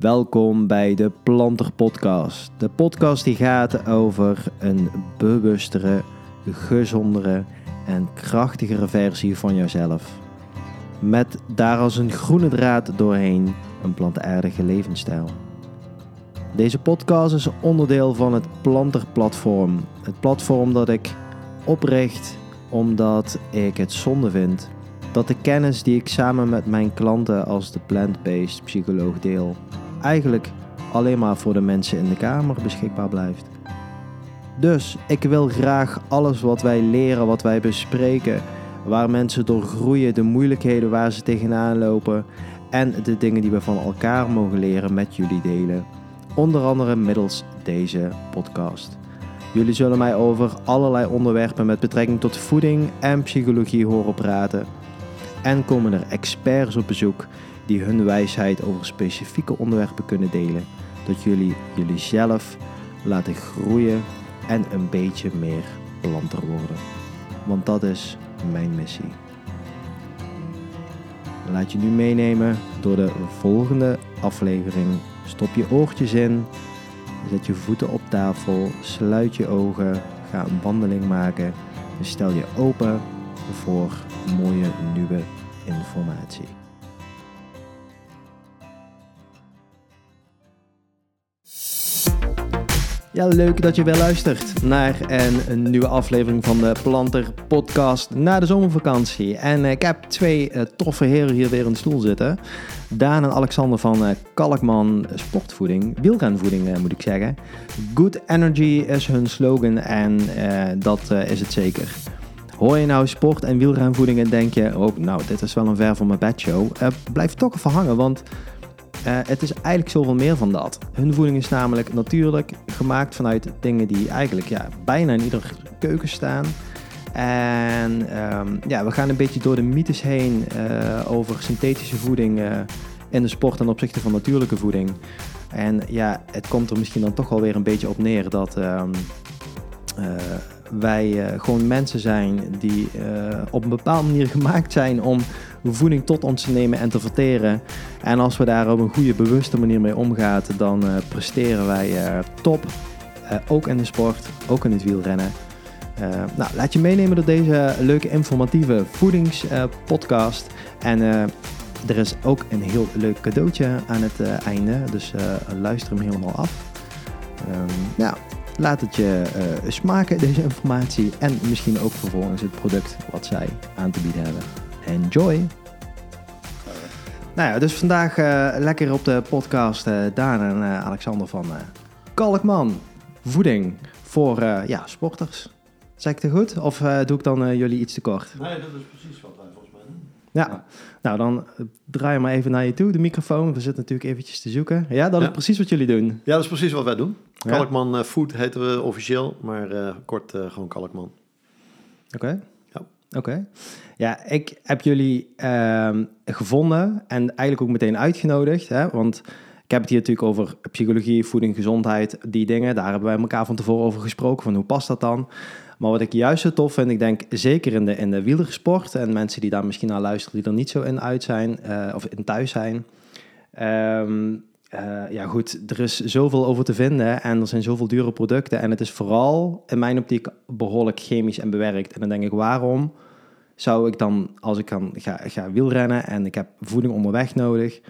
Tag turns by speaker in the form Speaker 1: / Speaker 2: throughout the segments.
Speaker 1: Welkom bij de Planter Podcast. De podcast die gaat over een bewustere, gezondere en krachtigere versie van jezelf. Met daar als een groene draad doorheen een plantaardige levensstijl. Deze podcast is onderdeel van het Planter Platform. Het platform dat ik opricht omdat ik het zonde vind dat de kennis die ik samen met mijn klanten als de plant-based psycholoog deel, eigenlijk alleen maar voor de mensen in de kamer beschikbaar blijft. Dus ik wil graag alles wat wij leren, wat wij bespreken, waar mensen door groeien, de moeilijkheden waar ze tegenaan lopen en de dingen die we van elkaar mogen leren met jullie delen. Onder andere middels deze podcast. Jullie zullen mij over allerlei onderwerpen met betrekking tot voeding en psychologie horen praten. En komen er experts op bezoek die hun wijsheid over specifieke onderwerpen kunnen delen, dat jullie jullie zelf laten groeien en een beetje meer planter worden. Want dat is mijn missie. Laat je nu meenemen door de volgende aflevering. Stop je oortjes in, zet je voeten op tafel, sluit je ogen, ga een wandeling maken en stel je open voor mooie nieuwe informatie. Ja, leuk dat je weer luistert naar een, nieuwe aflevering van de Planter Podcast na de zomervakantie. En ik heb twee uh, toffe heren hier weer in de stoel zitten. Daan en Alexander van uh, Kalkman Sportvoeding, wielrenvoeding uh, moet ik zeggen. Good Energy is hun slogan en dat is het zeker. Hoor je nou sport en wielrenvoeding en denk je, oh nou dit is wel een ver van mijn bedshow. blijf toch even hangen, want uh, het is eigenlijk zoveel meer van dat. Hun voeding is namelijk natuurlijk gemaakt vanuit dingen die eigenlijk ja, bijna in ieder keuken staan. En um, ja, we gaan een beetje door de mythes heen uh, over synthetische voeding uh, in de sport ten opzichte van natuurlijke voeding. En ja, het komt er misschien dan toch wel weer een beetje op neer dat um, wij gewoon mensen zijn die op een bepaalde manier gemaakt zijn om voeding tot ons te nemen en te verteren. En als we daar op een goede, bewuste manier mee omgaan, dan uh, presteren wij uh, top. Uh, ook in de sport, ook in het wielrennen. nou, laat je meenemen door deze leuke, informatieve voedingspodcast. en er is ook een heel leuk cadeautje aan het einde, dus luister hem helemaal af. Um, ja, laat het je smaken, deze informatie. En misschien ook vervolgens het product wat zij aan te bieden hebben. Enjoy! Nou ja, dus vandaag uh, lekker op de podcast uh, Daan en uh, Alexander van Kalkman. Voeding voor ja, sporters. Zeg ik het goed? Of doe ik dan jullie iets te kort?
Speaker 2: Nee, dat is precies wat wij volgens mij doen.
Speaker 1: Ja. ja. nou dan draai je maar even naar je toe, de microfoon. We zitten natuurlijk eventjes te zoeken. Ja, dat ja. is precies wat jullie doen.
Speaker 2: Ja, dat is precies wat wij doen. Kalkman Food heten we officieel, maar kort gewoon Kalkman.
Speaker 1: Oké. Oké. Ja, ik heb jullie uh, gevonden en eigenlijk ook meteen uitgenodigd. Hè? Want ik heb het hier natuurlijk over psychologie, voeding, gezondheid, die dingen. Daar hebben wij elkaar van tevoren over gesproken, van hoe past dat dan? Maar wat ik juist zo tof vind, ik denk zeker in de, in de wielersport... en mensen die daar misschien naar luisteren die er niet zo in uit zijn, uh, of in thuis zijn... Um, uh, ja goed, er is zoveel over te vinden en er zijn zoveel dure producten. En het is vooral in mijn optiek behoorlijk chemisch en bewerkt. En dan denk ik, waarom zou ik dan, als ik dan ga, ga wielrennen en ik heb voeding onderweg nodig,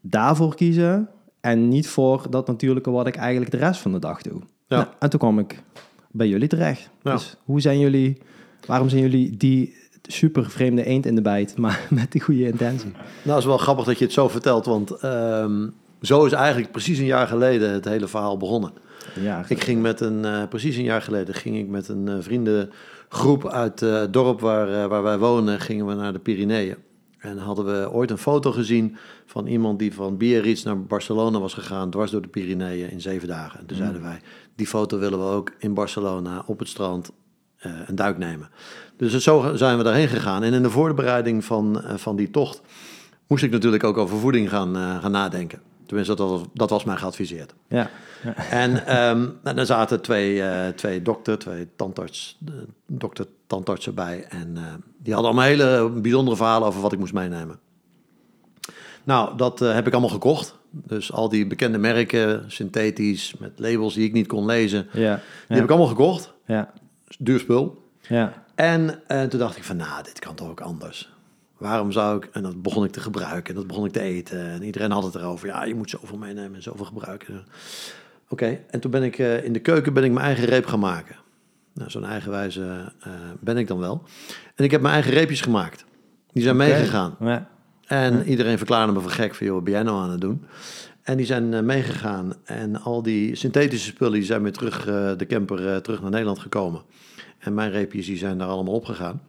Speaker 1: daarvoor kiezen en niet voor dat natuurlijke wat ik eigenlijk de rest van de dag doe. Ja. Nou, en toen kwam ik bij jullie terecht. Ja. Dus hoe zijn jullie, waarom zijn jullie die super vreemde eend in de bijt, maar met die goede intentie? Nou,
Speaker 2: het is wel grappig dat je het zo vertelt, want um, zo is eigenlijk precies een jaar geleden het hele verhaal begonnen. Ja, ik ging met een, uh, precies een jaar geleden ging ik met een uh, vrienden groep uit uh, het dorp waar, waar wij wonen, gingen we naar de Pyreneeën. En hadden we ooit een foto gezien van iemand die van Biarritz naar Barcelona was gegaan, dwars door de Pyreneeën in zeven dagen. En toen mm. zeiden wij, die foto willen we ook in Barcelona op het strand een duik nemen. Dus zo zijn we daarheen gegaan. En in de voorbereiding van, van die tocht moest ik natuurlijk ook over voeding gaan, gaan nadenken. Tenminste, dat was, dat was mij geadviseerd. Ja. ja. En um, dan zaten twee, uh, twee dokter, twee tandarts, dokter, tandartsen bij. En uh, die hadden allemaal hele bijzondere verhalen over wat ik moest meenemen. Nou, dat heb ik allemaal gekocht. Dus al die bekende merken, synthetisch, met labels die ik niet kon lezen,
Speaker 1: ja,
Speaker 2: die heb ik allemaal gekocht.
Speaker 1: Ja.
Speaker 2: Duur spul.
Speaker 1: Ja.
Speaker 2: En toen dacht ik van, nou, dit kan toch ook anders. Waarom zou ik... En dat begon ik te gebruiken en dat begon ik te eten. En iedereen had het erover. Ja, je moet zoveel meenemen en zoveel gebruiken. Oké, en toen ben ik uh, in de keuken ben ik mijn eigen reep gaan maken. Nou, zo'n eigenwijze uh, ben ik dan wel. En ik heb mijn eigen reepjes gemaakt. Die zijn okay. meegegaan.
Speaker 1: Ja.
Speaker 2: En ja. iedereen verklaarde me voor gek van, joh, wat ben jij nou aan het doen? En die zijn uh, meegegaan. En al die synthetische spullen die zijn weer terug, de camper terug naar Nederland gekomen. En mijn reepjes die zijn daar allemaal opgegaan.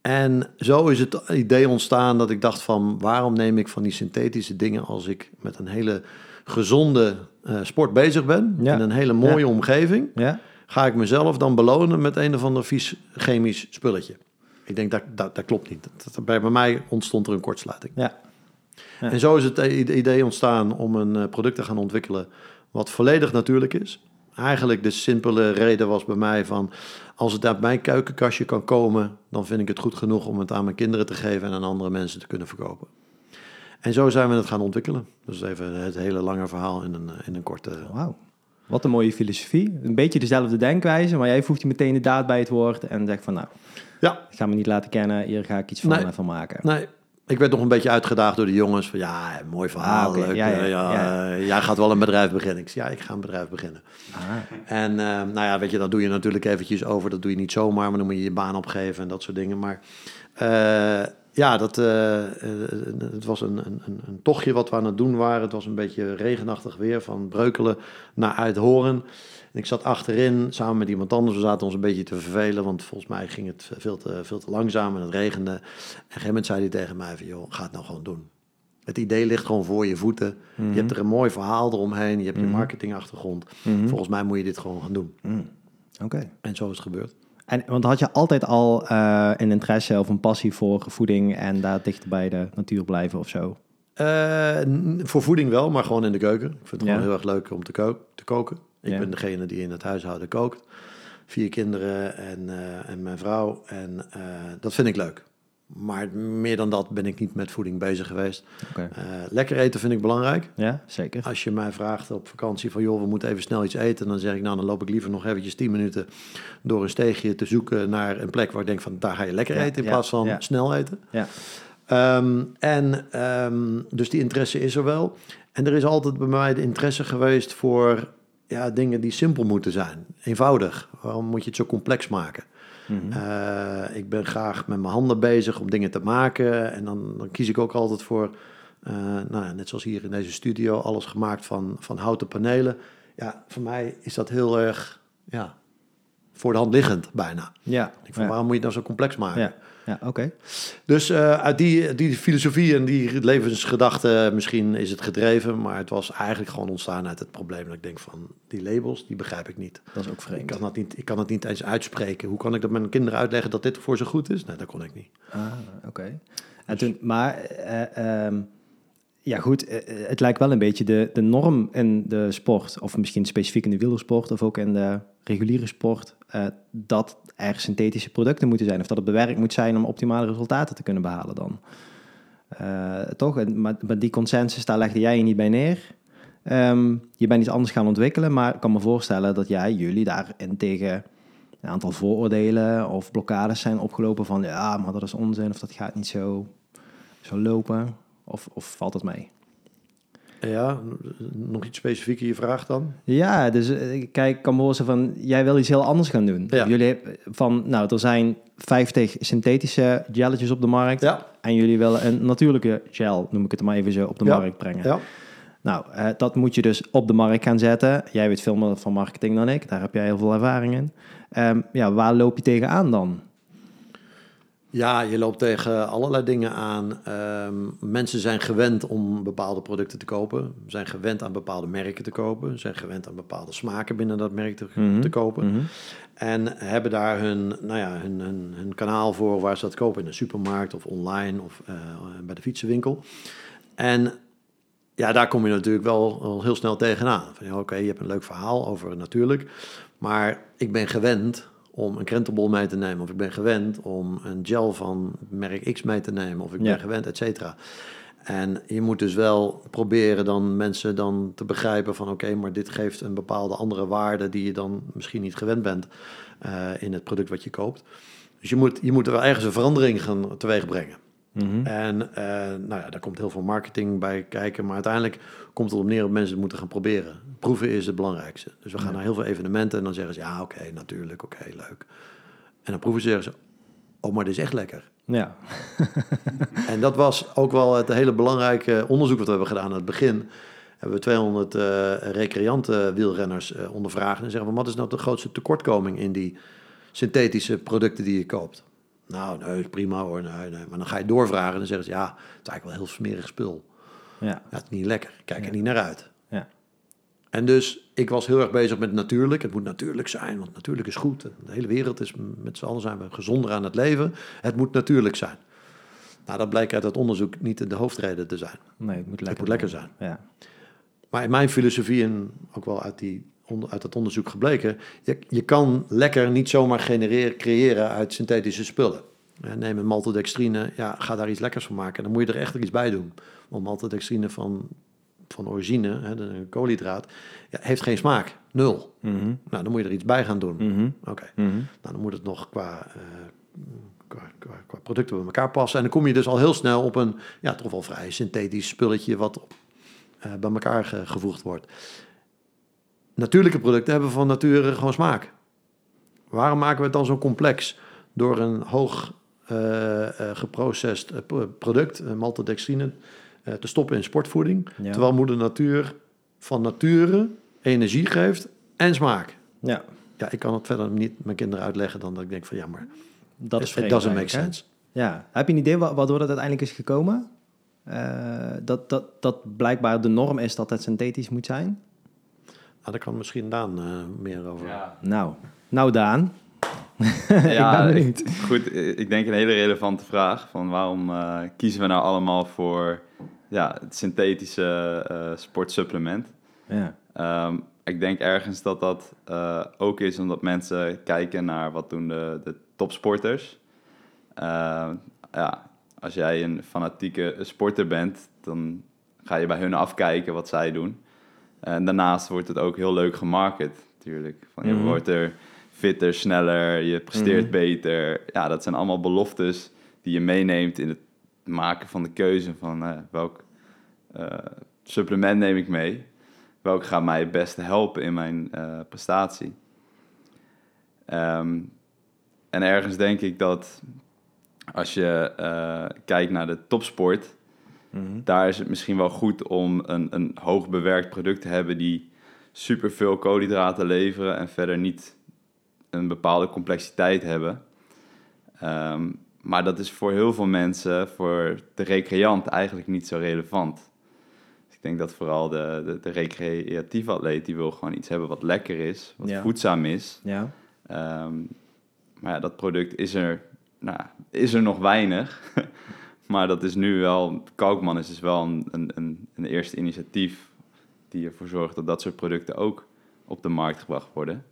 Speaker 2: En zo is het idee ontstaan dat ik dacht van... waarom neem ik van die synthetische dingen als ik met een hele gezonde uh, sport bezig ben...
Speaker 1: Ja.
Speaker 2: in een hele mooie
Speaker 1: Ja.
Speaker 2: omgeving...
Speaker 1: Ja.
Speaker 2: ga ik mezelf dan belonen met een of ander vies chemisch spulletje. Ik denk, dat, dat, dat klopt niet. Dat, dat- bij, bij mij ontstond er een kortsluiting.
Speaker 1: Ja.
Speaker 2: En zo is het idee ontstaan om een eh, product te gaan ontwikkelen wat volledig natuurlijk is. Eigenlijk de simpele reden was bij mij van... als het uit mijn keukenkastje kan komen... dan vind ik het goed genoeg om het aan mijn kinderen te geven... en aan andere mensen te kunnen verkopen. En zo zijn we het gaan ontwikkelen. Dus even het hele lange verhaal in een, in een korte...
Speaker 1: Wauw. Wat een mooie filosofie. Een beetje dezelfde denkwijze, maar jij voegt je meteen de daad bij het woord en zegt van nou,
Speaker 2: Ja,
Speaker 1: ik ga me niet laten kennen, hier ga ik iets van,
Speaker 2: Nee.
Speaker 1: eh, van maken.
Speaker 2: nee... Ik werd nog een beetje uitgedaagd door de jongens. Van ja, mooi verhaal.
Speaker 1: Ah, oké.
Speaker 2: leuk,
Speaker 1: Ja, ja,
Speaker 2: eh, ja,
Speaker 1: ja.
Speaker 2: eh, jij gaat wel een bedrijf beginnen. Ik zei, ja, ik ga een bedrijf beginnen.
Speaker 1: Ah,
Speaker 2: En eh, nou ja, weet je, dat doe je natuurlijk eventjes over. Dat doe je niet zomaar, maar dan moet je je baan opgeven en dat soort dingen. Maar eh, ja, dat, eh, eh, het was een, een, een- tochtje wat we aan het doen waren. Het was een beetje regenachtig weer, van Breukelen naar Uithoren. En ik zat achterin samen met iemand anders. We zaten ons een beetje te vervelen, want volgens mij ging het veel te, veel te langzaam en het regende. En op een gegeven moment zei hij tegen mij van, joh, ga het nou gewoon doen. Het idee ligt gewoon voor je voeten.
Speaker 1: Mhm.
Speaker 2: Je hebt er een mooi verhaal eromheen. Je hebt je
Speaker 1: Mhm.
Speaker 2: marketingachtergrond.
Speaker 1: mhm.
Speaker 2: Volgens mij moet je dit gewoon gaan doen.
Speaker 1: Oké.
Speaker 2: En zo is het gebeurd.
Speaker 1: En want had je altijd al eh, een interesse of een passie voor voeding en daar dichter bij de natuur blijven of zo?
Speaker 2: Eh, voor voeding wel, maar gewoon in de keuken. Ik vind het
Speaker 1: Ja.
Speaker 2: gewoon heel erg leuk om te, ko- te koken. Ik
Speaker 1: Ja.
Speaker 2: ben degene die in het huishouden kookt. Vier kinderen en, eh, en mijn vrouw. En dat vind ik leuk. Maar meer dan dat ben ik niet met voeding bezig geweest.
Speaker 1: Oké.
Speaker 2: Eh, lekker eten vind ik belangrijk.
Speaker 1: Ja, zeker.
Speaker 2: Als je mij vraagt op vakantie van... joh, we moeten even snel iets eten... dan zeg ik, nou, dan loop ik liever nog eventjes 10 minuten... door een steegje te zoeken naar een plek waar ik denk van... daar ga je lekker
Speaker 1: Ja,
Speaker 2: eten in
Speaker 1: ja,
Speaker 2: plaats van
Speaker 1: ja.
Speaker 2: snel eten.
Speaker 1: Ja.
Speaker 2: Ehm, en ehm, dus die interesse is er wel. En er is altijd bij mij de interesse geweest voor ja, dingen die simpel moeten zijn. Eenvoudig. Waarom moet je het zo complex maken?
Speaker 1: Mhm.
Speaker 2: Eh, ik ben graag met mijn handen bezig om dingen te maken. En dan, dan kies ik ook altijd voor, eh, nou, ja, net zoals hier in deze studio, alles gemaakt van, van houten panelen. Ja, voor mij is dat heel erg ja, voor de hand liggend bijna.
Speaker 1: ja.
Speaker 2: Ik denk van,
Speaker 1: ja.
Speaker 2: waarom moet je het nou zo complex maken?
Speaker 1: Ja, ja oké.
Speaker 2: Dus eh, uit die, die filosofie en die levensgedachte misschien is het gedreven, maar het was eigenlijk gewoon ontstaan uit het probleem dat ik denk van die labels, die begrijp ik niet.
Speaker 1: Dat is ook
Speaker 2: Ik
Speaker 1: vreemd.
Speaker 2: kan, dat niet, ik kan het niet eens uitspreken. Hoe kan ik dat mijn kinderen uitleggen dat dit voor ze goed is? Nee, dat kon ik niet.
Speaker 1: Ah, oké. En toen, maar, eh, ehm, ja goed, eh, het lijkt wel een beetje de, de norm in de sport, of misschien specifiek in de wielersport, of ook in de reguliere sport, eh, dat er synthetische producten moeten zijn, of dat het bewerkt moet zijn om optimale resultaten te kunnen behalen dan. Eh, toch? Maar, maar die consensus, daar legde jij je niet bij neer. Ehm, je bent iets anders gaan ontwikkelen, maar ik kan me voorstellen dat jij, jullie daarin tegen een aantal vooroordelen of blokkades zijn opgelopen van ja, maar dat is onzin of dat gaat niet zo, zo lopen. Of, of valt het mee?
Speaker 2: Ja, nog iets specifieker je vraag dan?
Speaker 1: Ja, dus eh, kijk, ik kan me voorstellen van jij wil iets heel anders gaan doen.
Speaker 2: Ja.
Speaker 1: Jullie van, nou, er zijn 50 synthetische gelletjes op de markt.
Speaker 2: Ja,
Speaker 1: En jullie willen een natuurlijke gel, noem ik het maar even zo, op de
Speaker 2: Ja.
Speaker 1: markt brengen.
Speaker 2: ja.
Speaker 1: Nou, eh, dat moet je dus op de markt gaan zetten. Jij weet veel meer van marketing dan ik. Daar heb jij heel veel ervaring in. Ehm, ja, waar loop je tegenaan dan?
Speaker 2: Ja, je loopt tegen allerlei dingen aan. Ehm, mensen zijn gewend om bepaalde producten te kopen. Zijn gewend aan bepaalde merken te kopen. Zijn gewend aan bepaalde smaken binnen dat merk te,
Speaker 1: Mhm.
Speaker 2: te kopen.
Speaker 1: Mhm.
Speaker 2: En hebben daar hun, nou ja, hun, hun, hun kanaal voor waar ze dat kopen. In een supermarkt of online of eh, bij de fietsenwinkel. En ja, daar kom je natuurlijk wel heel snel tegenaan. Van ja, oké, je hebt een leuk verhaal over natuurlijk. Maar ik ben gewend om een krentenbol mee te nemen. Of ik ben gewend om een gel van merk X mee te nemen. Of ik
Speaker 1: Ja.
Speaker 2: ben gewend, et cetera. En je moet dus wel proberen dan mensen dan te begrijpen van oké, maar dit geeft een bepaalde andere waarde die je dan misschien niet gewend bent uh, in het product wat je koopt. Dus je moet, je moet er wel ergens een verandering gaan teweeg Mhm. En uh, nou ja, daar komt heel veel marketing bij kijken, maar uiteindelijk komt het op neer dat mensen het moeten gaan proberen. Proeven is het belangrijkste. Dus we gaan naar heel veel evenementen en dan zeggen ze ja, oké, natuurlijk, oké, leuk. En dan proeven ze zeggen ze, oh, maar dit is echt lekker.
Speaker 1: Ja.
Speaker 2: en dat was ook wel het hele belangrijke onderzoek wat we hebben gedaan aan het begin. Hebben we 200 uh, recreanten wielrenners uh, ondervraagd en zeggen van wat is nou de grootste tekortkoming in die synthetische producten die je koopt? Nou, nee, prima hoor. Nee, nee. Maar dan ga je doorvragen en dan zeggen ze ja, het is eigenlijk wel heel smerig spul. Ja. ja het is niet lekker. Kijk er niet naar uit.
Speaker 1: Ja.
Speaker 2: En dus ik was heel erg bezig met natuurlijk. Het moet natuurlijk zijn, want natuurlijk is goed. De hele wereld is, met z'n allen zijn we gezonder aan het leven. Het moet natuurlijk zijn. Nou, dat blijkt uit dat onderzoek niet de hoofdreden te zijn.
Speaker 1: Nee, het moet lekker,
Speaker 2: het moet lekker zijn.
Speaker 1: Ja.
Speaker 2: Maar in mijn filosofie, en ook wel uit, die, uit dat onderzoek gebleken, je, je kan lekker niet zomaar genereren, creëren uit synthetische spullen. Neem een maltodextrine, ja, ga daar iets lekkers van maken. Dan moet je er echt iets bij doen. Want maltodextrine van van origine, hè, de koolhydraat, ja, heeft geen smaak. Nul. Mhm. Nou, dan moet je er iets bij gaan doen.
Speaker 1: Mhm.
Speaker 2: Oké. Mhm. Nou, dan moet het nog qua, uh, qua, qua, producten bij elkaar passen. En dan kom je dus al heel snel op een, ja, toch wel vrij synthetisch spulletje wat uh, bij elkaar gevoegd wordt. Natuurlijke producten hebben van nature gewoon smaak. Waarom maken we het dan zo complex? Door een hoog uh, geprocessed product, maltodextrine, eh, te stoppen in sportvoeding. Terwijl moeder natuur van nature energie geeft en smaak.
Speaker 1: Ja.
Speaker 2: Ja, ik kan het verder niet mijn kinderen uitleggen dan dat ik denk van ja, maar dat is it doesn't make sense.
Speaker 1: Ja. Heb je een idee waardoor dat uiteindelijk is gekomen? Dat, dat, dat blijkbaar de norm is dat het synthetisch moet zijn?
Speaker 2: Nou, daar kan misschien Daan uh, meer over.
Speaker 1: Ja. Nou, nou Daan.
Speaker 3: ja, ik goed. Ik denk een hele relevante vraag. Van waarom uh, kiezen we nou allemaal voor ja, het synthetische uh, sportsupplement.
Speaker 1: Ja.
Speaker 3: Um, ik denk ergens dat dat uh, ook is omdat mensen kijken naar wat doen de, de topsporters. Uh, ja, als jij een fanatieke sporter bent, dan ga je bij hun afkijken wat zij doen. En daarnaast wordt het ook heel leuk gemarket, natuurlijk. Van, Je mhm. wordt er fitter, sneller, je presteert mhm. beter. Ja, dat zijn allemaal beloftes die je meeneemt in het maken van de keuze van uh, welk uh, supplement neem ik mee. Welk gaat mij het beste helpen in mijn uh, prestatie. Um, en ergens denk ik dat als je kijkt naar de topsport, mm -hmm. daar is het misschien wel goed om een, een hoog bewerkt product te hebben die superveel koolhydraten leveren en verder niet een bepaalde complexiteit hebben. Um, maar dat is voor heel veel mensen, voor de recreant, eigenlijk niet zo relevant. Dus ik denk dat vooral de, de, de recreatieve atleet, die wil gewoon iets hebben wat lekker is, wat voedzaam is.
Speaker 1: Ja.
Speaker 3: Um, maar ja, dat product is er, nou, is er nog weinig. maar dat is nu wel, Kalkman is dus wel een, een, een eerste initiatief die ervoor zorgt dat dat soort producten ook op de markt gebracht worden.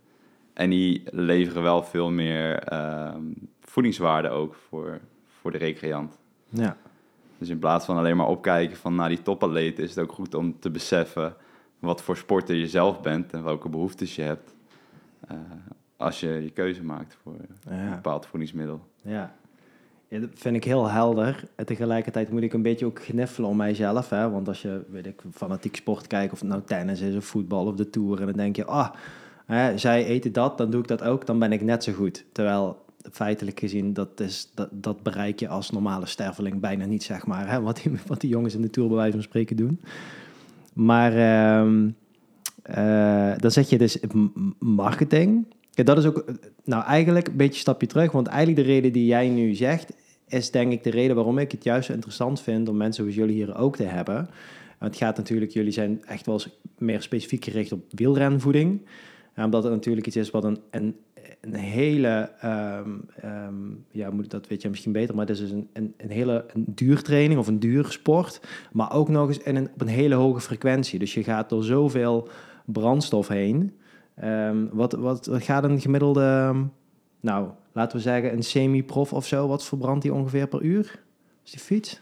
Speaker 3: En die leveren wel veel meer um, voedingswaarde ook voor, voor de recreant.
Speaker 1: Ja.
Speaker 3: Dus in plaats van alleen maar opkijken van naar die topatleten, is het ook goed om te beseffen wat voor sporter je zelf bent en welke behoeftes je hebt. Uh, als je je keuze maakt voor een bepaald voedingsmiddel.
Speaker 1: Ja. Ja. dat vind ik heel helder. En tegelijkertijd moet ik een beetje ook gniffelen om mijzelf. Hè? Want als je, weet ik, fanatiek sport kijkt, of het nou tennis is of voetbal of de tour, en dan denk je, ah, zij eten dat, dan doe ik dat ook, dan ben ik net zo goed. Terwijl feitelijk gezien, dat, is, dat, dat bereik je als normale sterveling bijna niet, zeg maar. Hè? Wat, die, wat die jongens in de Tour bij wijze van spreken doen. Maar uh, uh, dan zeg je dus marketing. Ja, dat is ook, nou eigenlijk een beetje een stapje terug. Want eigenlijk de reden die jij nu zegt, is denk ik de reden waarom ik het juist interessant vind om mensen zoals jullie hier ook te hebben. Het gaat natuurlijk, jullie zijn echt wel meer specifiek gericht op wielrenvoeding. Omdat het natuurlijk iets is wat een, een hele, um, ja, moet dat weet je misschien beter, maar het is dus een, een, een hele een duurtraining of een duursport, maar ook nog eens in een, op een hele hoge frequentie. Dus je gaat door zoveel brandstof heen. Um, wat, wat, wat gaat een gemiddelde, nou, laten we zeggen een semi-prof of zo, wat verbrandt die ongeveer per uur? Is die fiets?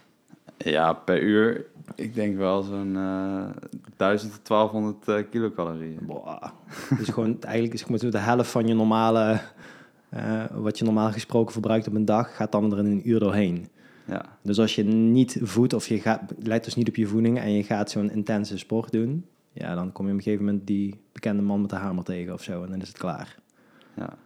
Speaker 3: Ja, per uur. Ik denk wel zo'n uh, 1000 tot 1200 uh, kilocalorieën.
Speaker 1: Boah. dus gewoon, eigenlijk is het de helft van je normale, uh, wat je normaal gesproken verbruikt op een dag, gaat dan er in een uur doorheen.
Speaker 3: Ja.
Speaker 1: Dus als je niet voedt of je gaat, let dus niet op je voeding en je gaat zo'n intense sport doen, ja, dan kom je op een gegeven moment die bekende man met de hamer tegen of zo en dan is het klaar.
Speaker 3: Ja.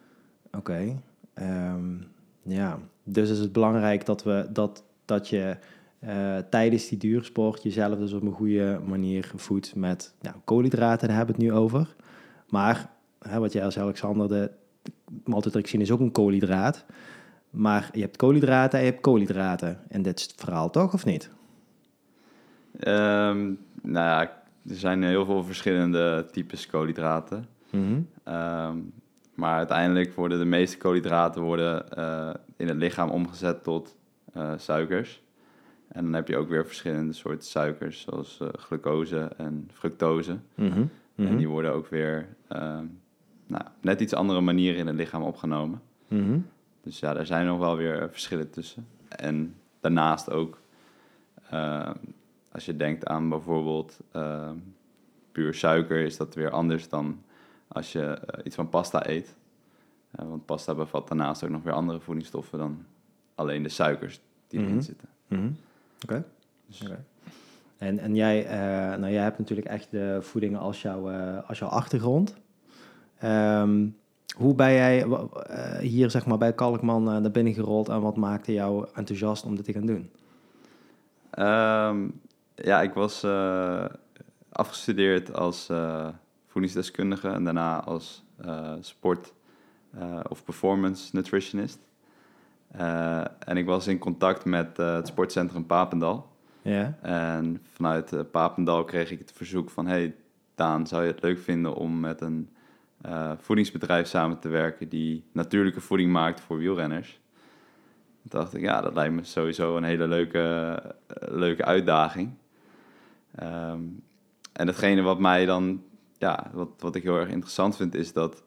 Speaker 1: Oké. Okay. Ehm, ja, dus is het belangrijk dat, we, dat, dat je uh, tijdens die duursport jezelf dus op een goede manier voedt met nou, koolhydraten, daar hebben we het nu over. Maar hè, wat jij als Alexander, de maltodextrine is ook een koolhydraat. Maar je hebt koolhydraten en je hebt koolhydraten. En dit is het verhaal toch, of niet?
Speaker 3: Um, nou ja, er zijn heel veel verschillende types koolhydraten.
Speaker 1: Mm
Speaker 3: maar uiteindelijk worden de meeste koolhydraten worden, uh, in het lichaam omgezet tot uh, suikers. En dan heb je ook weer verschillende soorten suikers, zoals uh, glucose en fructose.
Speaker 1: Mm -hmm.
Speaker 3: En die worden ook weer uh, nou, net iets andere manieren in het lichaam opgenomen. Dus ja, daar zijn nog wel weer verschillen tussen. En daarnaast ook, uh, als je denkt aan bijvoorbeeld puur suiker, is dat weer anders dan als je iets van pasta eet. want pasta bevat daarnaast ook nog weer andere voedingsstoffen dan alleen de suikers die erin
Speaker 1: mm -hmm.
Speaker 3: zitten.
Speaker 1: Oké. Dus. En, en jij, uh, nou, jij hebt natuurlijk echt de voeding als, jouw uh, als jouw achtergrond. Um, hoe ben jij uh, hier zeg maar, bij Kalkman naar binnen gerold en wat maakte jou enthousiast om dit te gaan doen?
Speaker 3: Um, ja, ik was afgestudeerd als voedingsdeskundige en daarna als sport- of performance nutritionist. En ik was in contact met het sportcentrum Papendal.
Speaker 1: Ja.
Speaker 3: En vanuit Papendal kreeg ik het verzoek van... hey, Daan, zou je het leuk vinden om met een voedingsbedrijf samen te werken... die natuurlijke voeding maakt voor wielrenners? Toen dacht ik, ja, dat lijkt me sowieso een hele leuke, leuke uitdaging. Um, en hetgene wat mij dan... Ja, wat, wat ik heel erg interessant vind, is dat...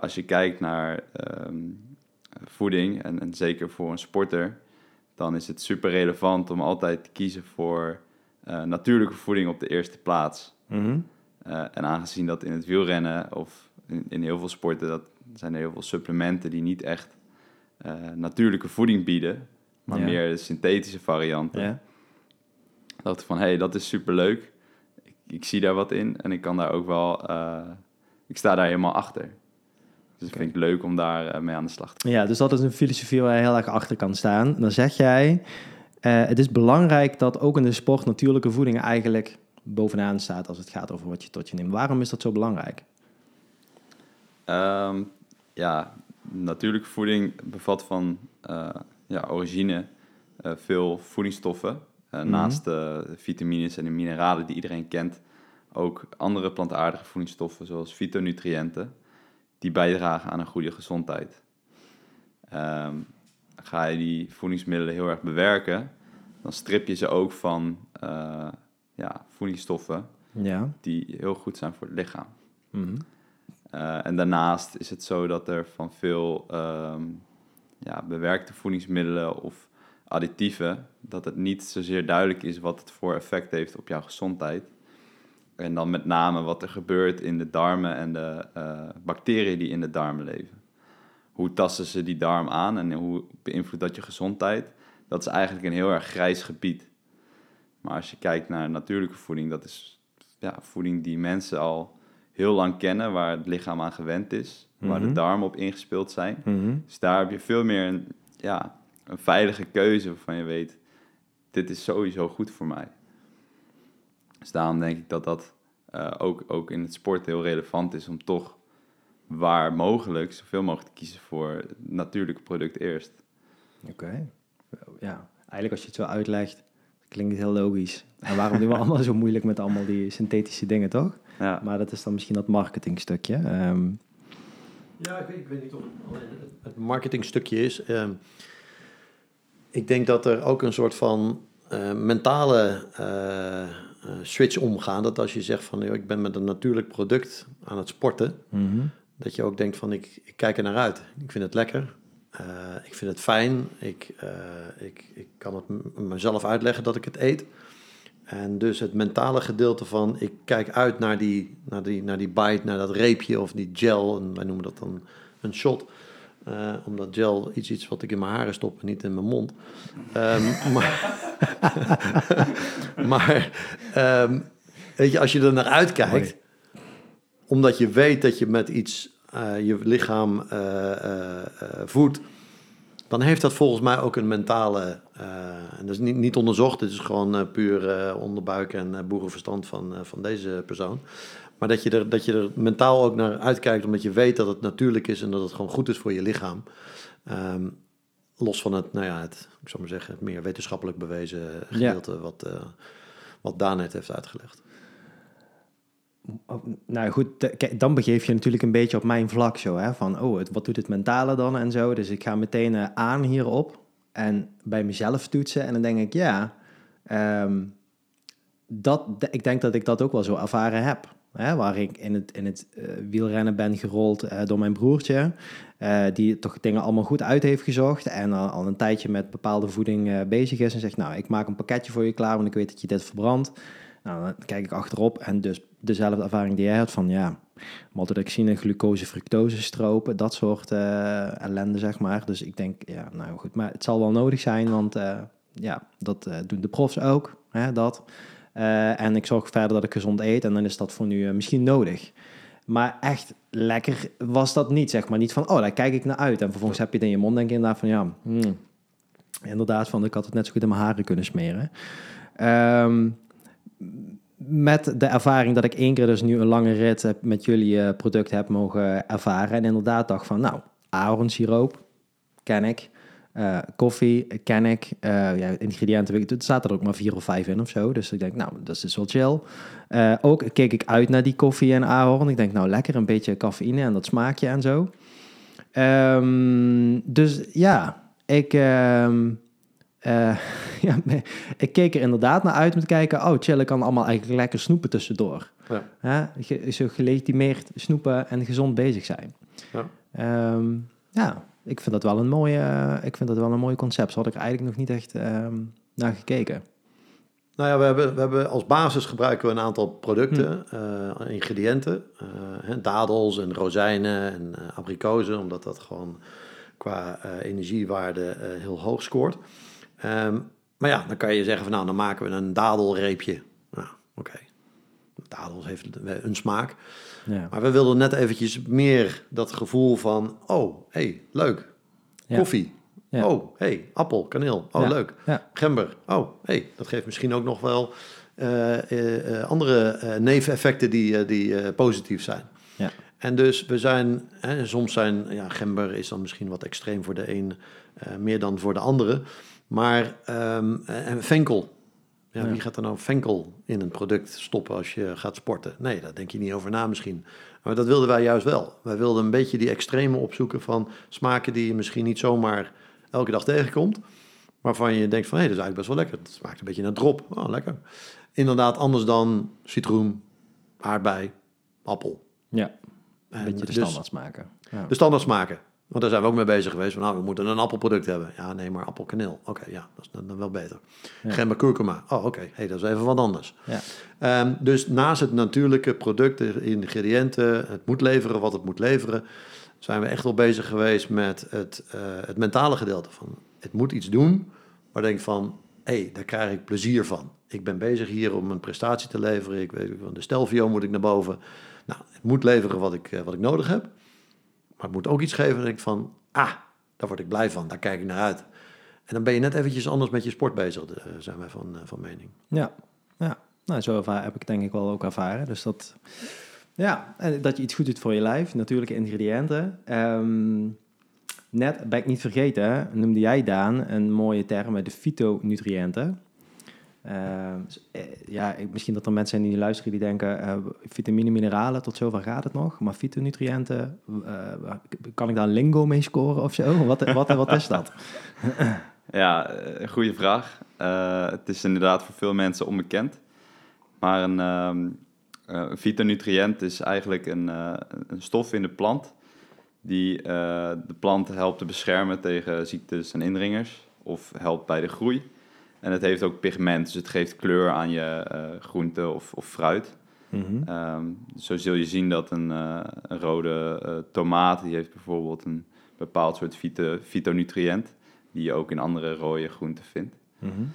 Speaker 3: als je kijkt naar... Um, voeding, en, en zeker voor een sporter, dan is het super relevant om altijd te kiezen voor uh, natuurlijke voeding op de eerste plaats.
Speaker 1: Mm -hmm.
Speaker 3: uh, en aangezien dat in het wielrennen of in, in, heel veel sporten, dat zijn er heel veel supplementen die niet echt natuurlijke voeding bieden, maar
Speaker 1: Ja.
Speaker 3: meer synthetische varianten.
Speaker 1: Ja.
Speaker 3: Dacht ik van, hé, hey, dat is super leuk. Ik, ik zie daar wat in en ik kan daar ook wel, uh, ik sta daar helemaal achter. Dus ik vind het leuk om daar uh, mee aan de slag te gaan.
Speaker 1: Ja, dus dat is een filosofie waar je heel erg achter kan staan. Dan zeg jij, uh, het is belangrijk dat ook in de sport natuurlijke voeding eigenlijk bovenaan staat als het gaat over wat je tot je neemt. Waarom is dat zo belangrijk?
Speaker 3: Um, ja, natuurlijke voeding bevat van uh, ja, origine uh, veel voedingsstoffen. Uh,
Speaker 1: Mhm.
Speaker 3: Naast de vitamines en de mineralen die iedereen kent, ook andere plantaardige voedingsstoffen zoals fytonutriënten, die bijdragen aan een goede gezondheid. Um, ga je die voedingsmiddelen heel erg bewerken, dan strip je ze ook van uh, ja, voedingsstoffen
Speaker 1: Ja.
Speaker 3: die heel goed zijn voor het lichaam.
Speaker 1: Mhm.
Speaker 3: Uh, en daarnaast is het zo dat er van veel um, ja, bewerkte voedingsmiddelen of additieven, dat het niet zozeer duidelijk is wat het voor effect heeft op jouw gezondheid. En dan met name wat er gebeurt in de darmen en de uh, bacteriën die in de darmen leven. Hoe tasten ze die darm aan en hoe beïnvloedt dat je gezondheid? Dat is eigenlijk een heel erg grijs gebied. Maar als je kijkt naar natuurlijke voeding, dat is ja, voeding die mensen al heel lang kennen, waar het lichaam aan gewend is, mm -hmm. waar de darmen op ingespeeld zijn.
Speaker 1: Mm -hmm.
Speaker 3: Dus daar heb je veel meer een, ja, een veilige keuze waarvan je weet, dit is sowieso goed voor mij. Dus daarom denk ik dat dat uh, ook, ook in het sport heel relevant is om toch waar mogelijk zoveel mogelijk te kiezen voor het natuurlijke product eerst.
Speaker 1: Oké. Okay. Ja, eigenlijk als je het zo uitlegt, klinkt het heel logisch. En waarom doen we allemaal zo moeilijk met allemaal die synthetische dingen, toch?
Speaker 3: Ja.
Speaker 1: Maar dat is dan misschien dat marketingstukje. Um,
Speaker 2: ja, ik weet, ik weet, niet of het het marketingstukje is. Um, ik denk dat er ook een soort van uh, mentale uh, uh, switch omgaan. Dat als je zegt van ik ben met een natuurlijk product aan het sporten,
Speaker 1: mm -hmm.
Speaker 2: dat je ook denkt van ik, ik kijk er naar uit. Ik vind het lekker. ik vind het fijn. Ik, ik, ik kan het mezelf uitleggen dat ik het eet. En dus het mentale gedeelte van ik kijk uit naar die, naar die, naar die bite, naar dat reepje of die gel. En wij noemen dat dan een shot. Uh, omdat gel iets iets wat ik in mijn haren stop en niet in mijn mond. Um, maar maar um, weet je, als je er naar uitkijkt, omdat je weet dat je met iets uh, je lichaam uh, voedt, dan heeft dat volgens mij ook een mentale. en dat is niet, niet onderzocht, het is gewoon puur onderbuik en boerenverstand van, van deze persoon. Maar dat je, er, dat je er mentaal ook naar uitkijkt, omdat je weet dat het natuurlijk is en dat het gewoon goed is voor je lichaam. Ehm, los van het, nou ja, het, ik zou maar zeggen, het meer wetenschappelijk bewezen gedeelte wat, uh, wat Daan net heeft uitgelegd.
Speaker 1: Nou goed, dan begeef je natuurlijk een beetje op mijn vlak zo, hè, van oh, wat doet het mentale dan en zo. Dus ik ga meteen uh, aan hierop en bij mezelf toetsen en dan denk ik, ja, um, dat, ik denk dat ik dat ook wel zo ervaren heb. Waar ik in het, in het uh, wielrennen ben gerold uh, door mijn broertje. Uh, die toch dingen allemaal goed uit heeft gezocht. En al een tijdje met bepaalde voeding bezig is. En zegt, nou, ik maak een pakketje voor je klaar, want ik weet dat je dit verbrandt. Nou, dan kijk ik achterop en dus dezelfde ervaring die jij had van, ja, maltodexine, glucose, fructose stropen. Dat soort ellende, zeg maar. Dus ik denk, ja, nou goed, maar het zal wel nodig zijn, want ja, dat doen de profs ook, hè, dat... Uh, en ik zorg verder dat ik gezond eet. En dan is dat voor nu uh, misschien nodig. Maar echt lekker was dat niet, zeg maar. Niet van, oh, daar kijk ik naar uit. En vervolgens heb je het in je mond, denk je inderdaad van, ja... Hmm, inderdaad, van, ik had het net zo goed in mijn haren kunnen smeren. Um, met de ervaring dat ik één keer dus nu een lange rit met jullie uh, product heb mogen ervaren. En inderdaad dacht van, nou, ahornsiroop, ken ik. Uh, koffie ken ik. Uh, ja, ingrediënten, het staat er ook maar vier of vijf in of zo. Dus ik denk, nou, dat is wel chill. Uh, ook keek ik uit naar die koffie en ahorn. Ik denk, nou, lekker een beetje cafeïne en dat smaakje en zo. Um, dus ja, ik, um, ja, ik keek er inderdaad naar uit om te kijken... oh, chill, ik kan allemaal eigenlijk lekker snoepen tussendoor. Ja. Zo gelegitimeerd snoepen en gezond bezig zijn. Ja. Um, ja, ik vind dat wel een mooie, uh, ik vind dat wel een mooi concept. Zo had ik eigenlijk nog niet echt uh, naar gekeken.
Speaker 2: Nou ja, we hebben, we hebben als basis gebruiken we een aantal producten, hm. uh, ingrediënten. dadels en rozijnen en abrikozen, omdat dat gewoon qua energiewaarde heel hoog scoort. Um, maar ja, dan kan je zeggen van nou, dan maken we een dadelreepje. Nou, oké. Okay. Dadels heeft een smaak. Ja. Maar we wilden net eventjes meer dat gevoel van, oh, hey, leuk. Koffie. Ja. Oh, hey, appel, kaneel. Oh, leuk. Gember. Oh, hey, dat geeft misschien ook nog wel uh, uh, andere neveneffecten die, die positief zijn. Ja. En dus we zijn, hè, soms zijn, ja, gember is dan misschien wat extreem voor de een, meer dan voor de andere. Maar um, en venkel, ja, Wie gaat er nou venkel in een product stoppen als je gaat sporten? Nee, daar denk je niet over na misschien. Maar dat wilden wij juist wel. Wij wilden een beetje die extreme opzoeken van smaken die je misschien niet zomaar elke dag tegenkomt. Waarvan je denkt van, hé, hey, dat is eigenlijk best wel lekker. Het smaakt een beetje naar drop. Oh, lekker. Inderdaad, anders dan citroen, aardbei, appel.
Speaker 1: Ja, een beetje de dus standaard smaken.
Speaker 2: Ja. De standaard smaken. Want daar zijn we ook mee bezig geweest. Van, nou, we moeten een appelproduct hebben. Ja, nee, maar appelkaneel. Oké, ja, dat is dan, wel beter. Ja. Gember kurkuma. Oh, oké. hey, dat is even wat anders. Ja. Um, dus naast het natuurlijke product, de ingrediënten, het moet leveren wat het moet leveren, zijn we echt wel bezig geweest met het, uh, het mentale gedeelte van het moet iets doen, waar denk van, hé, hey, daar krijg ik plezier van. Ik ben bezig hier om een prestatie te leveren. Ik weet, van de stelvio moet ik naar boven. Nou, het moet leveren wat ik, uh, wat ik nodig heb. Maar het moet ook iets geven dat ik van, ah, daar word ik blij van, daar kijk ik naar uit. En dan ben je net eventjes anders met je sport bezig, uh, zijn wij van, uh, van mening.
Speaker 1: Ja, ja. Nou, zo heb ik denk ik wel ook ervaren. Dus dat, ja, dat je iets goed doet voor je lijf, natuurlijke ingrediënten. Um, net, ben ik niet vergeten, noemde jij Daan een mooie term, de fytonutriënten. Ehm, eh, ja, misschien dat er mensen zijn die luisteren die denken, uh, vitamine, mineralen, tot zover gaat het nog. Maar fytonutriënten, uh, kan ik daar een lingo mee scoren of zo? Wat, wat, wat is dat?
Speaker 3: ja, goede vraag. het is inderdaad voor veel mensen onbekend. Maar een um, fytonutriënt is eigenlijk een, een stof in de plant die de plant helpt te beschermen tegen ziektes en indringers of helpt bij de groei. En het heeft ook pigment, dus het geeft kleur aan je groente of, of fruit. Mm zo zul je zien dat een, een rode tomaat, die heeft bijvoorbeeld een bepaald soort fyto, fytonutriënt, die je ook in andere rode groenten vindt. Mm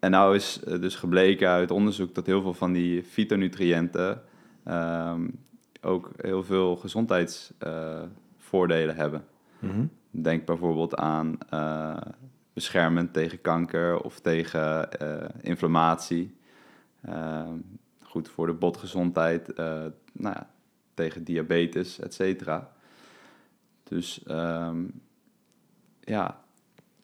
Speaker 3: en nou is dus gebleken uit onderzoek dat heel veel van die fytonutriënten ehm, ook heel veel gezondheidsvoordelen hebben. Mhm. Denk bijvoorbeeld aan beschermend tegen kanker of tegen uh, inflammatie. Ehm, goed voor de botgezondheid, uh, nou ja, tegen diabetes, et cetera. Dus um, ja,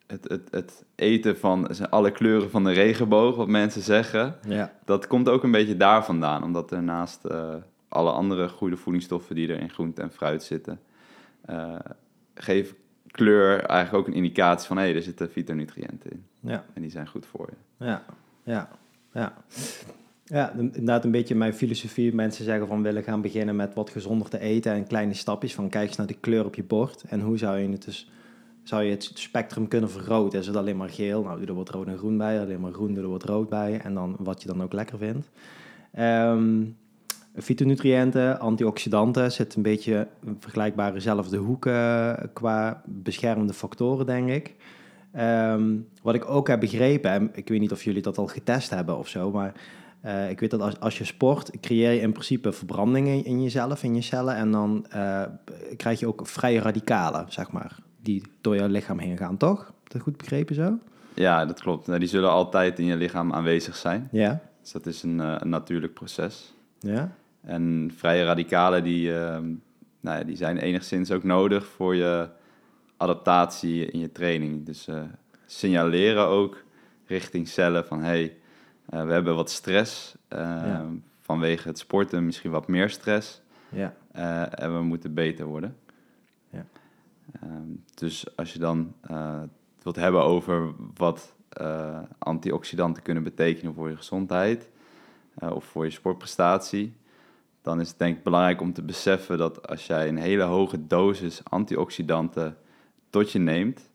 Speaker 3: het, het, het eten van alle kleuren van de regenboog, wat mensen zeggen, ja. dat komt ook een beetje daar vandaan. Omdat er naast uh, alle andere goede voedingsstoffen die er in groente en fruit zitten, geeft kleur eigenlijk ook een indicatie van hé, hey, er zitten fytonutriënten in. Ja. En die zijn goed voor je.
Speaker 1: Ja, ja, ja. Ja, inderdaad een beetje mijn filosofie. Mensen zeggen van willen gaan beginnen met wat gezonder te eten en kleine stapjes. Van kijk eens naar de kleur op je bord en hoe zou je het dus zou je het spectrum kunnen vergroten. Is het alleen maar geel? Nou, doe er wat rood en groen bij. Alleen maar groen, doe er wat rood bij. En dan wat je dan ook lekker vindt. Um, fytonutriënten, antioxidanten zit een beetje vergelijkbare dezelfde hoeken qua beschermende factoren, denk ik. Ehm, wat ik ook heb begrepen, ik weet niet of jullie dat al getest hebben of zo, maar uh, ik weet dat als, als je sport, creëer je in principe verbrandingen in jezelf, in je cellen, en dan uh, krijg je ook vrije radicalen, zeg maar die door jouw lichaam heen gaan, toch? Dat goed begrepen zo?
Speaker 3: Ja, dat klopt. Nou, die zullen altijd in je lichaam aanwezig zijn. Ja. Dus dat is een, uh, een natuurlijk proces. Ja. En vrije radicalen die, uh, nou ja, die zijn enigszins ook nodig voor je adaptatie in je training. Dus uh, signaleren ook richting cellen van hey, we hebben wat stress ja. vanwege het sporten, misschien wat meer stress. Ja. en we moeten beter worden. Ehm, dus als je dan wilt hebben over wat antioxidanten kunnen betekenen voor je gezondheid of voor je sportprestatie, dan is het denk ik belangrijk om te beseffen dat als jij een hele hoge dosis antioxidanten tot je neemt,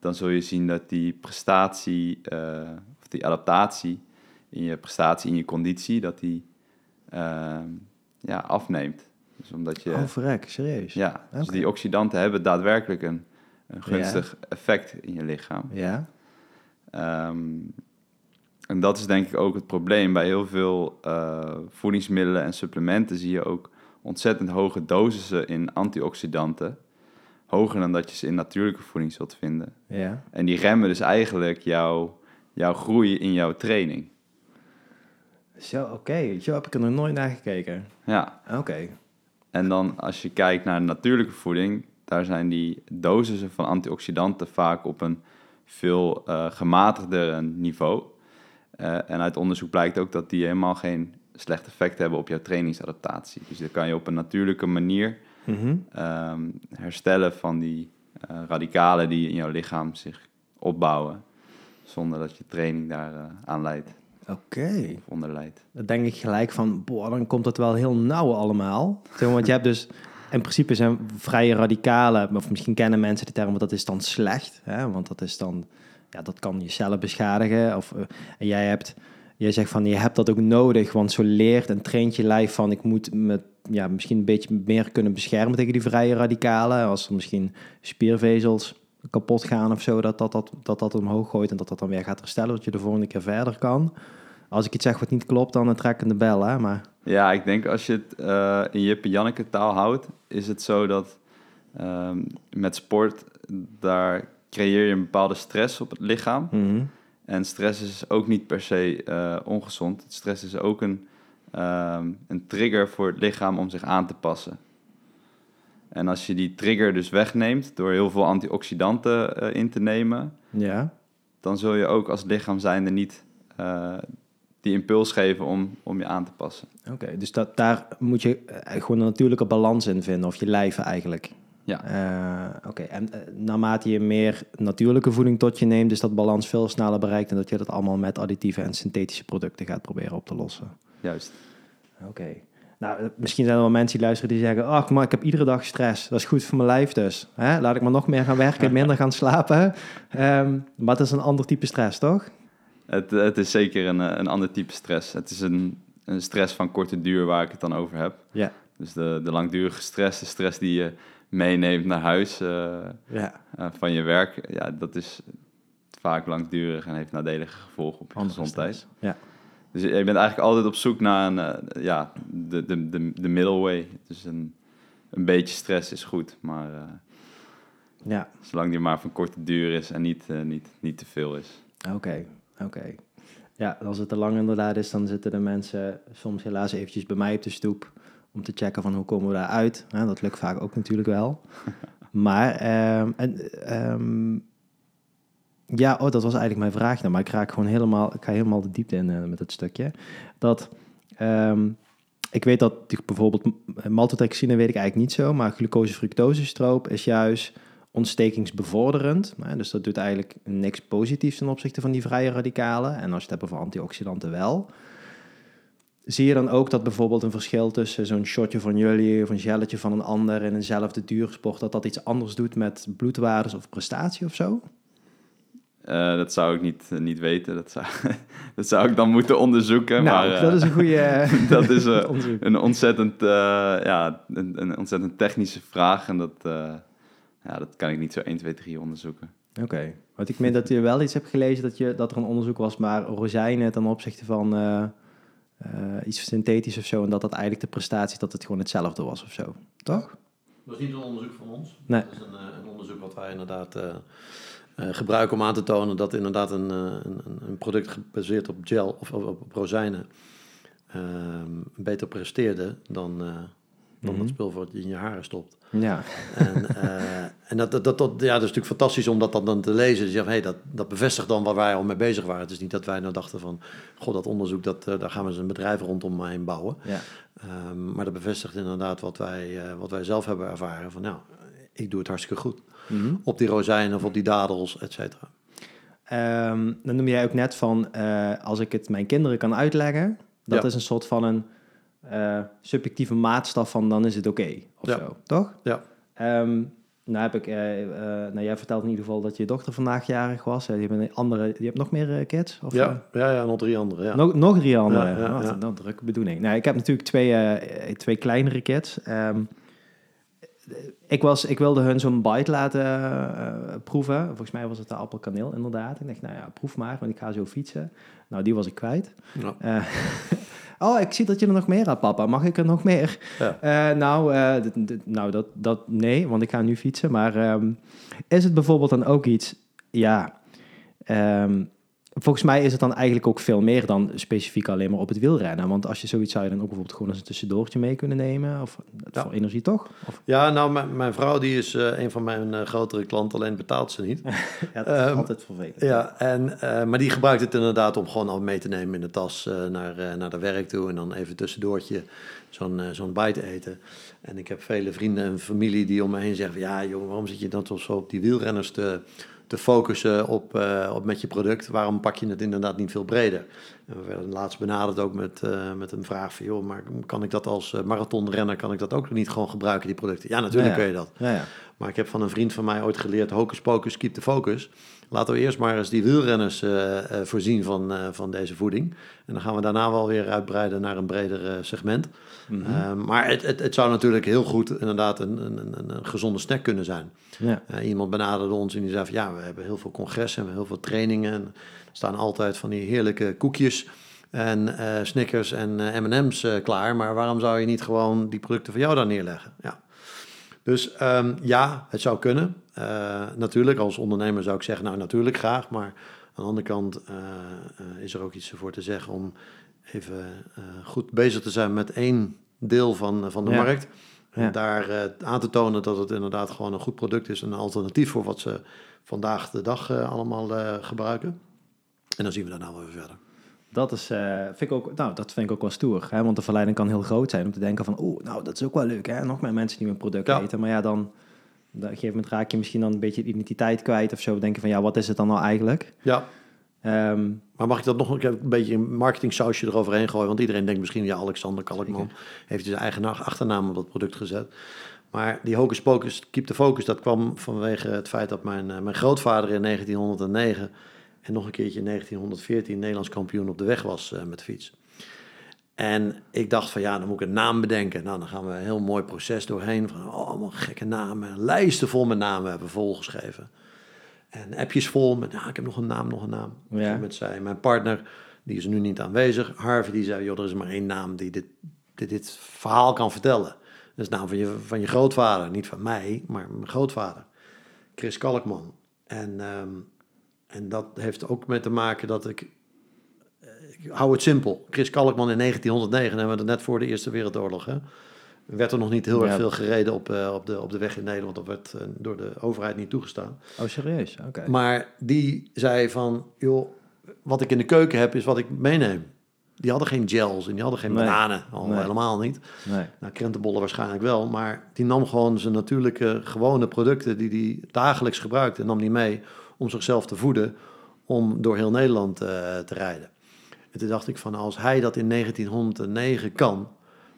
Speaker 3: dan zul je zien dat die prestatie of die adaptatie in je prestatie, in je conditie, dat die ehm, ja, afneemt. Dus omdat je,
Speaker 1: oh, verrek, serieus?
Speaker 3: Ja, dus die oxidanten hebben daadwerkelijk een, een gunstig effect in je lichaam. Ja. Ehm, en dat is denk ik ook het probleem. Bij heel veel uh, voedingsmiddelen en supplementen zie je ook ontzettend hoge dosissen in antioxidanten. Hoger dan dat je ze in natuurlijke voeding zult vinden. Ja. En die remmen dus eigenlijk jouw, jouw groei in jouw training.
Speaker 1: Zo, oké. Zo heb ik er nog nooit naar gekeken. Ja. Oké.
Speaker 3: En dan als je kijkt naar natuurlijke voeding, daar zijn die dosissen van antioxidanten vaak op een veel uh, gematigder niveau. Uh, en uit onderzoek blijkt ook dat die helemaal geen slecht effect hebben op jouw trainingsadaptatie. Dus dan kan je op een natuurlijke manier mhm. ehm, herstellen van die uh, radicalen die in jouw lichaam zich opbouwen, zonder dat je training daar aan leidt.
Speaker 1: Oké.
Speaker 3: Okay.
Speaker 1: Dan denk ik gelijk van, boah, dan komt het wel heel nauw allemaal. Want je hebt dus, in principe zijn vrije radicalen, of misschien kennen mensen de term, maar dat is dan slecht. Hè? Want dat is dan, ja, dat kan je cellen beschadigen. Of, uh, en jij hebt, jij zegt van, je hebt dat ook nodig, want zo leert en traint je lijf van, ik moet me ja, misschien een beetje meer kunnen beschermen tegen die vrije radicalen. Als er misschien spiervezels kapot gaan of zo, dat dat, dat, dat dat omhoog gooit en dat dat dan weer gaat herstellen, dat je de volgende keer verder kan. Als ik iets zeg wat niet klopt, dan trek ik de bel, hè. Maar...
Speaker 3: Ja, ik denk als je het uh, in Jip Janneke taal houdt, is het zo dat um, met sport, daar creëer je een bepaalde stress op het lichaam. Mhm. En stress is ook niet per se uh, ongezond. Stress is ook een, um, een trigger voor het lichaam om zich aan te passen. En als je die trigger dus wegneemt door heel veel antioxidanten uh, in te nemen, ja. dan zul je ook als lichaam zijnde niet uh, die impuls geven om, om je aan te passen.
Speaker 1: Oké, dus dat, daar moet je gewoon een natuurlijke balans in vinden, of je lijven eigenlijk. Ja. Oké, en naarmate je meer natuurlijke voeding tot je neemt, is dat balans veel sneller bereikt en dat je dat allemaal met additieve en synthetische producten gaat proberen op te lossen.
Speaker 3: Juist.
Speaker 1: Oké. Nou, misschien zijn er wel mensen die luisteren die zeggen... ach, maar ik heb iedere dag stress. Dat is goed voor mijn lijf dus. Hè? Laat ik maar nog meer gaan werken, minder gaan slapen. Ehm, maar het is een ander type stress, toch?
Speaker 3: Het, het is zeker een, een ander type stress. Het is een, een stress van korte duur waar ik het dan over heb.
Speaker 1: Ja.
Speaker 3: Dus de, de langdurige stress, de stress die je meeneemt naar huis uh, ja. uh, van je werk... ja, dat is vaak langdurig en heeft nadelige gevolgen op je gezondheid.
Speaker 1: Ja.
Speaker 3: Dus je bent eigenlijk altijd op zoek naar een, uh, ja, de, de, de, de middle way. Dus een, een beetje stress is goed, maar
Speaker 1: ja.
Speaker 3: zolang die maar van korte duur is en niet, niet, niet te veel is.
Speaker 1: Oké, okay, oké. Okay. Ja, als het te lang inderdaad is, dan zitten de mensen soms helaas eventjes bij mij op de stoep om te checken van hoe komen we daaruit. Ja, dat lukt vaak ook natuurlijk wel. maar um, en, um, ja, oh, dat was eigenlijk mijn vraag. Nou, maar ik raak gewoon helemaal, ik ga helemaal de diepte in uh, met het stukje. Dat um, ik weet dat bijvoorbeeld maltodextrine weet ik eigenlijk niet zo, maar glucose-fructose-stroop is juist ontstekingsbevorderend. Dus dat doet eigenlijk niks positiefs ten opzichte van die vrije radicalen. En als je het hebt over antioxidanten wel. Zie je dan ook dat bijvoorbeeld een verschil tussen zo'n shotje van jullie of een gelletje van een ander in eenzelfde duursport, dat dat iets anders doet met bloedwaardes of prestatie of zo?
Speaker 3: Uh, dat zou ik niet, uh, niet weten. Dat zou, dat zou ik dan moeten onderzoeken.
Speaker 1: Nou,
Speaker 3: maar, uh,
Speaker 1: dat is een goede.
Speaker 3: dat is een ontzettend, ja, een, een, ontzettend technische vraag. En dat, ja, dat kan ik niet zo 1, 2, 3 onderzoeken.
Speaker 1: Oké. Okay. Want ik meen dat je wel iets hebt gelezen dat, je, dat er een onderzoek was, maar rozijnen ten opzichte van iets synthetisch of zo. En dat dat eigenlijk de prestatie, dat het gewoon hetzelfde was of zo. Toch?
Speaker 2: Dat is niet een onderzoek van ons.
Speaker 1: Nee.
Speaker 2: Dat is een, een onderzoek wat wij inderdaad uh, gebruiken om aan te tonen dat inderdaad een, een, een product gebaseerd op gel of op, op rozijnen uh, beter presteerde dan, uh, dan dat spul wat je in je haren stopt.
Speaker 1: Ja.
Speaker 2: En, en dat, dat, dat, dat, ja, dat is natuurlijk fantastisch om dat dan te lezen. Dus je hey, dat, dat bevestigt dan waar wij al mee bezig waren. Het is niet dat wij nou dachten van, god, dat onderzoek, dat, daar gaan we eens een bedrijf rondom heen bouwen.
Speaker 1: Ja.
Speaker 2: Um, maar dat bevestigt inderdaad wat wij, wat wij zelf hebben ervaren. Van nou, ik doe het hartstikke goed. Mm-hmm. Op die rozijnen of op die dadels, et cetera.
Speaker 1: Um, dan noem jij ook net van, als ik het mijn kinderen kan uitleggen, dat ja. is een soort van een uh, subjectieve maatstaf van dan is het oké, okay, of
Speaker 2: ja.
Speaker 1: zo, toch?
Speaker 2: Ja.
Speaker 1: Um, nou heb ik, uh, nou jij vertelt in ieder geval dat je dochter vandaag jarig was. je, hebt een andere, je hebt nog meer kids? Of,
Speaker 2: ja, ja, ja, nog drie andere. Ja.
Speaker 1: Nog, nog drie andere,
Speaker 2: ja, ja,
Speaker 1: Wat
Speaker 2: ja.
Speaker 1: een drukke bedoeling. Nou, ik heb natuurlijk twee, twee kleinere kids. Um, ik, was, ik wilde hun zo'n bite laten uh, proeven. Volgens mij was het de appelkaneel inderdaad. Ik dacht, nou ja, proef maar, want ik ga zo fietsen. Nou, die was ik kwijt.
Speaker 2: Ja.
Speaker 1: Uh, oh, ik zie dat je er nog meer hebt, papa. Mag ik er nog meer?
Speaker 2: Ja.
Speaker 1: Uh, nou, nou dat, dat nee, want ik ga nu fietsen. Maar um, is het bijvoorbeeld dan ook iets... Ja, um, volgens mij is het dan eigenlijk ook veel meer dan specifiek alleen maar op het wielrennen. Want als je zoiets zou je dan ook bijvoorbeeld gewoon als een tussendoortje mee kunnen nemen. Of ja. voor energie toch? Of?
Speaker 2: Ja, nou, mijn, mijn vrouw die is uh, een van mijn uh, grotere klanten, alleen betaalt ze niet.
Speaker 1: ja, dat is um, altijd vervelend.
Speaker 2: Ja, en, uh, maar die gebruikt het inderdaad om gewoon al mee te nemen in de tas naar, naar de werk toe. En dan even tussendoortje zo'n zo'n bite eten. En ik heb vele vrienden en familie die om me heen zeggen... ja, jongen, waarom zit je dan toch zo op die wielrenners te te focussen op, uh, op met je product. Waarom pak je het inderdaad niet veel breder? En we werden laatst benaderd ook met, uh, met een vraag van... joh, maar kan ik dat als uh, marathonrenner... kan ik dat ook niet gewoon gebruiken, die producten? Ja, natuurlijk
Speaker 1: ja, ja.
Speaker 2: kun je dat.
Speaker 1: Ja, ja.
Speaker 2: Maar ik heb van een vriend van mij ooit geleerd... hocus pocus, keep the focus. Laten we eerst maar eens die wielrenners voorzien van, van deze voeding. En dan gaan we daarna wel weer uitbreiden naar een breder segment. Mm-hmm. maar het, het, het zou natuurlijk heel goed inderdaad een, een, een, een gezonde snack kunnen zijn.
Speaker 1: Ja.
Speaker 2: Iemand benaderde ons en die zei van ja, we hebben heel veel congressen, we hebben heel veel trainingen. En er staan altijd van die heerlijke koekjes en Snickers en M&M's klaar. Maar waarom zou je niet gewoon die producten van jou daar neerleggen? Ja. Dus um, ja, het zou kunnen. natuurlijk, als ondernemer zou ik zeggen, nou natuurlijk graag. Maar aan de andere kant is er ook iets voor te zeggen om even goed bezig te zijn met één deel van, van de
Speaker 1: Ja.
Speaker 2: markt. En
Speaker 1: Ja.
Speaker 2: daar aan te tonen dat het inderdaad gewoon een goed product is. Een alternatief voor wat ze vandaag de dag allemaal gebruiken. En dan zien we daarna wel weer verder.
Speaker 1: Dat, is, uh, vind ik ook, nou, dat vind ik ook wel stoer. Hè? Want de verleiding kan heel groot zijn om te denken van... oeh, nou, dat is ook wel leuk, hè? Nog meer mensen die mijn product
Speaker 2: Ja.
Speaker 1: eten. Maar ja, dan... Op een gegeven moment raak je misschien dan een beetje de identiteit kwijt of zo. Denken van, ja, wat is het dan nou eigenlijk?
Speaker 2: Ja, Ehm, maar mag ik dat nog een beetje een marketing sausje eroverheen gooien? Want iedereen denkt misschien, ja, Alexander Kalkman heeft zijn eigen achternaam op dat product gezet. Maar die hocus pocus, keep the focus, dat kwam vanwege het feit dat mijn, eh, mijn grootvader in 1909 en nog een keertje in 1914 Nederlands kampioen op de weg was uh, met fiets. En ik dacht van ja, dan moet ik een naam bedenken. Nou, dan gaan we een heel mooi proces doorheen. Van oh, allemaal gekke namen. Lijsten vol met namen hebben we volgeschreven. En appjes vol met, ja, ik heb nog een naam, nog een naam. Ja. Met zij, mijn partner, die is nu niet aanwezig. Harvey, die zei, joh, er is maar één naam die dit, dit, dit verhaal kan vertellen. Dat is de naam van je, van je grootvader. Niet van mij, maar mijn grootvader. Chris Kalkman. En, ehm, en dat heeft ook mee te maken dat ik... Eh, ik hou het simpel. Chris Kalkman in 1909, hebben we het net voor de Eerste Wereldoorlog. Hè? werd er nog niet heel erg veel gereden op, uh, op, de, op de weg in Nederland. Dat werd uh, door de overheid niet toegestaan.
Speaker 1: Oh, serieus? Oké.
Speaker 2: Maar die zei van, joh, wat ik in de keuken heb, is wat ik meeneem. Die hadden geen gels en die hadden geen bananen. Al helemaal niet. Nee. Nou, krentenbollen waarschijnlijk wel. Maar die nam gewoon zijn natuurlijke, gewone producten... die hij dagelijks gebruikte, nam die mee om zichzelf te voeden... om door heel Nederland uh, te rijden. En toen dacht ik van, als hij dat in 1909 kan...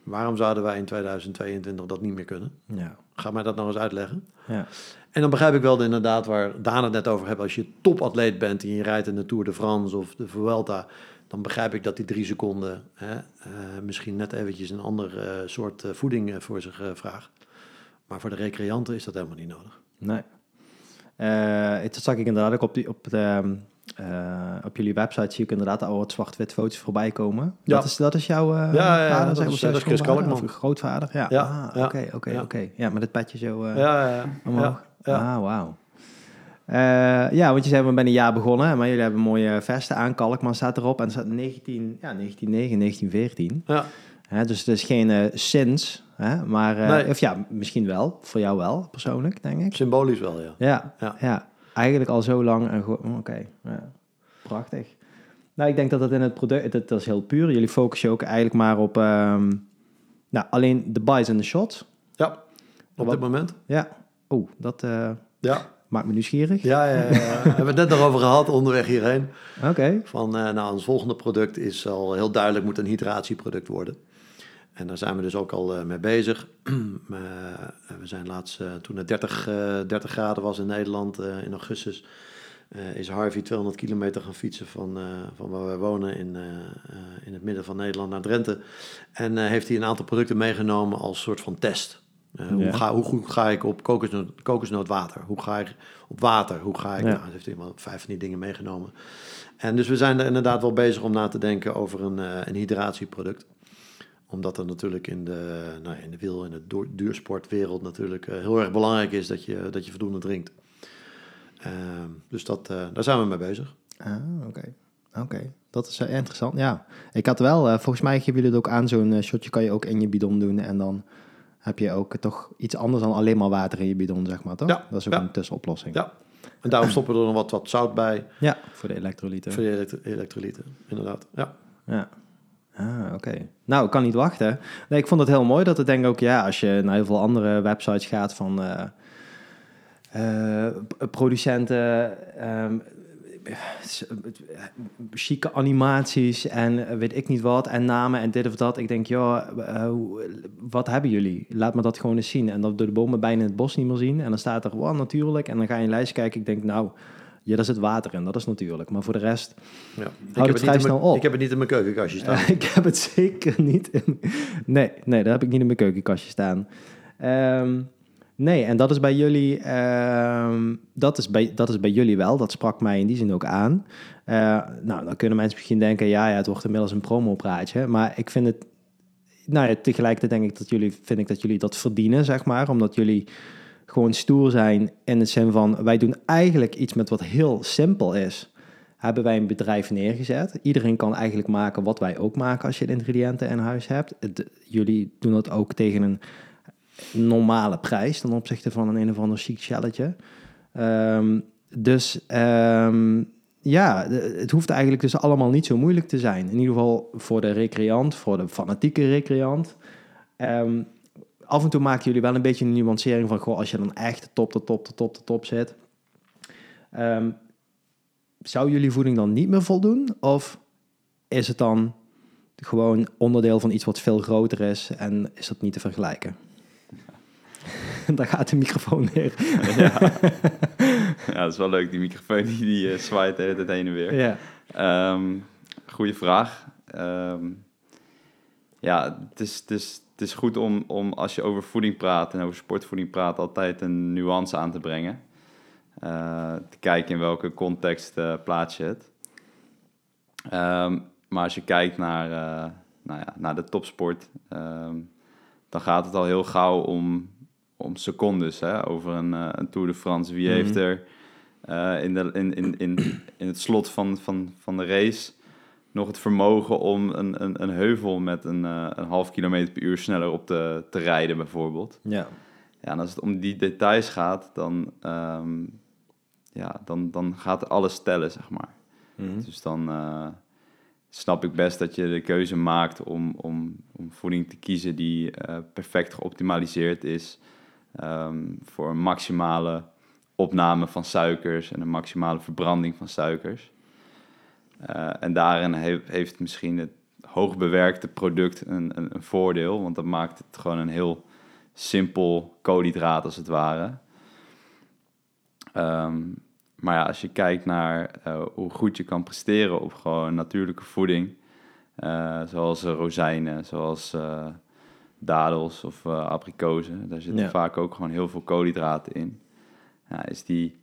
Speaker 2: Waarom zouden wij in 2022 dat niet meer kunnen? Ja. Ga mij dat nog eens uitleggen. Ja. En dan begrijp ik wel inderdaad waar Daan het net over heeft. Als je topatleet bent en je rijdt in de Tour de France of de Vuelta... dan begrijp ik dat die drie seconden hè, uh, misschien net eventjes een ander uh, soort voeding voor zich vraagt. Maar voor de recreanten is dat helemaal niet nodig.
Speaker 1: Nee. Dat zag ik inderdaad ook op, die, op de... Ehm, uh, op jullie website zie ik inderdaad al wat zwart-wit foto's voorbij komen. Ja. Dat, is, dat is jouw uh,
Speaker 2: ja, ja, vader, dat, is, dat is Chris Kalkman.
Speaker 1: grootvader? Ja, ah, oké, oké, oké. Ja, met het petje zo uh,
Speaker 2: ja, ja,
Speaker 1: omhoog. Ja. Ah, wauw. ja, want je zei, we zijn een jaar begonnen, maar jullie hebben mooie vesten aan. Kalkman staat erop en er staat 19, ja, 1909, 1914. Ja. Hè, dus het is geen sinds, hè, maar, nee. of ja, misschien wel, voor jou wel, persoonlijk, denk ik.
Speaker 2: Symbolisch wel, ja.
Speaker 1: Ja, ja. ja eigenlijk al zo lang. En oh, Oké, ja, prachtig. Nou, ik denk dat dat in het product, dat, dat is heel puur. Jullie focussen ook eigenlijk maar op um, nou, alleen de buys en de shots.
Speaker 2: Ja, op dit moment.
Speaker 1: Ja. Oh, dat uh, ja. maakt me nieuwsgierig.
Speaker 2: Ja, ja, ja. we hebben het net nog over gehad onderweg hierheen.
Speaker 1: Oké.
Speaker 2: Van, uh, nou, ons volgende product is al heel duidelijk, moet een hydratieproduct worden. En daar zijn we dus ook al uh, mee bezig. Eh, we zijn laatst, uh, toen het 30, 30 graden was in Nederland in augustus, is Harvey 200 kilometer gaan fietsen van, van waar wij wonen in, in het midden van Nederland naar Drenthe. En heeft hij een aantal producten meegenomen als soort van test. hoe, ga, hoe goed ga ik op kokosnoot, kokosnootwater? Hoe ga ik op water? Hoe ga ik? Ja. Nou, heeft hij wel vijf van die dingen meegenomen. En dus we zijn er inderdaad wel bezig om na te denken over een, een hydratieproduct omdat er natuurlijk in de, nou, in de wiel- en de duursportwereld natuurlijk uh, heel erg belangrijk is dat je, dat je voldoende drinkt. Uh, dus dat, uh, daar zijn we mee bezig.
Speaker 1: Ah, oké. Oké, dat is uh, interessant. Ja, ik had wel, volgens mij geven jullie het ook aan, zo'n shotje kan je ook in je bidon doen en dan heb je ook toch iets anders dan alleen maar water in je bidon, zeg maar, toch?
Speaker 2: Ja.
Speaker 1: Dat is ook een tussenoplossing.
Speaker 2: Ja, en daarom stoppen we er nog wat, wat zout bij.
Speaker 1: Ja, voor de elektrolyten.
Speaker 2: Voor de elektrolyten, inderdaad. Ja.
Speaker 1: Ja, Ah, oké. Nou, ik kan niet wachten. Ik vond het heel mooi dat ik denk ook, ja, als je naar heel veel andere websites gaat van uh, uh, producenten, um, chique animaties en weet ik niet wat, en namen en dit of dat. Ik denk, ja, uh, wat hebben jullie? Laat me dat gewoon eens zien. En dat door de bomen bijna in het bos niet meer zien. En dan staat er, wow, natuurlijk. En dan ga je een lijst kijken. Ik denk, nou, ja, daar zit water in, dat is natuurlijk. Maar voor de rest ja. houdt het, vrij snel op.
Speaker 2: Ik heb het niet in mijn keukenkastje staan.
Speaker 1: ik heb het zeker niet in... Nee, nee, dat heb ik niet in mijn keukenkastje staan. Um, nee, en dat is bij jullie... Um, dat, is bij, dat is bij jullie wel. Dat sprak mij in die zin ook aan. Uh, nou, dan kunnen mensen misschien denken... Ja, ja, het wordt inmiddels een promopraatje. Maar ik vind het... Nou ja, tegelijkertijd denk ik dat jullie... Vind ik dat jullie dat verdienen, zeg maar. Omdat jullie gewoon stoer zijn in de zin van wij doen eigenlijk iets met wat heel simpel is. Hebben wij een bedrijf neergezet. Iedereen kan eigenlijk maken wat wij ook maken als je de ingrediënten in huis hebt. jullie doen dat ook tegen een normale prijs ten opzichte van een een of ander chic shelletje. Ehm, dus um, ja, het hoeft eigenlijk dus allemaal niet zo moeilijk te zijn. In ieder geval voor de recreant, voor de fanatieke recreant. Um, af en toe maken jullie wel een beetje een nuancering van, goh, als je dan echt top, de top, de top, de top zit. Um, zou jullie voeding dan niet meer voldoen? Of is het dan gewoon onderdeel van iets wat veel groter is en is dat niet te vergelijken? Daar gaat de microfoon weer.
Speaker 3: ja. ja, dat is wel leuk. Die microfoon die, die uh, zwaait de hele tijd heen en weer. Ja. Um, goeie vraag. Um, ja, het is, het is, het is goed om, om als je over voeding praat en over sportvoeding praat, altijd een nuance aan te brengen. Uh, te kijken in welke context uh, plaats je het. Um, maar als je kijkt naar, uh, nou ja, naar de topsport, um, dan gaat het al heel gauw om, om secondes. Hè? Over een, een Tour de France. Wie mm -hmm. heeft er in, de, in, in, in, in het slot van, van, van de race nog het vermogen om een, een, een heuvel met een, uh, een half kilometer per uur sneller op te, te rijden, bijvoorbeeld. Ja. ja. En als het om die details gaat, dan, um, ja, dan, dan gaat alles tellen, zeg maar. Mm -hmm. Dus dan uh, snap ik best dat je de keuze maakt om, om, om voeding te kiezen die uh, perfect geoptimaliseerd is um, voor een maximale opname van suikers en een maximale verbranding van suikers. Uh, en daarin heeft, heeft misschien het hoogbewerkte product een, een, een, voordeel, want dat maakt het gewoon een heel simpel koolhydraat als het ware. Um, maar ja, als je kijkt naar uh, hoe goed je kan presteren op gewoon natuurlijke voeding, uh, zoals rozijnen, zoals dadels of abrikozen, daar zitten ja. vaak ook gewoon heel veel koolhydraten in. Ja, is die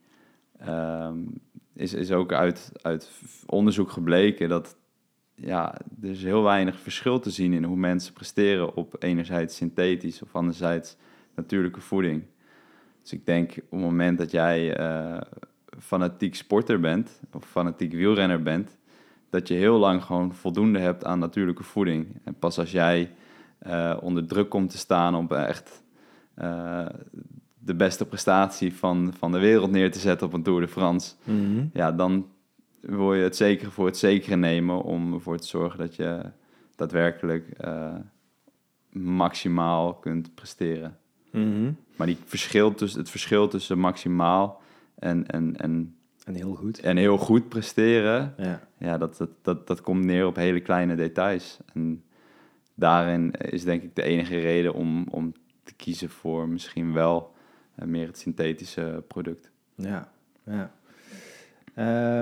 Speaker 3: um, is, is ook uit, uit onderzoek gebleken dat ja, er is heel weinig verschil te zien in hoe mensen presteren op enerzijds synthetisch of anderzijds natuurlijke voeding. Dus ik denk op het moment dat jij uh, fanatiek sporter bent of fanatiek wielrenner bent, dat je heel lang gewoon voldoende hebt aan natuurlijke voeding. En pas als jij uh, onder druk komt te staan om echt uh, de beste prestatie van, van de wereld neer te zetten op een Tour de France, mhm. ja, dan wil je het zeker voor het zekere nemen om ervoor te zorgen dat je daadwerkelijk uh, maximaal kunt presteren. Mhm. Maar die verschil tussen, het verschil tussen maximaal en, en, en,
Speaker 1: en heel goed.
Speaker 3: En heel goed presteren, ja. Ja, dat, dat, dat, dat komt neer op hele kleine details. En daarin is denk ik de enige reden om, om te kiezen voor misschien wel meer het synthetische product.
Speaker 1: Ja, ja.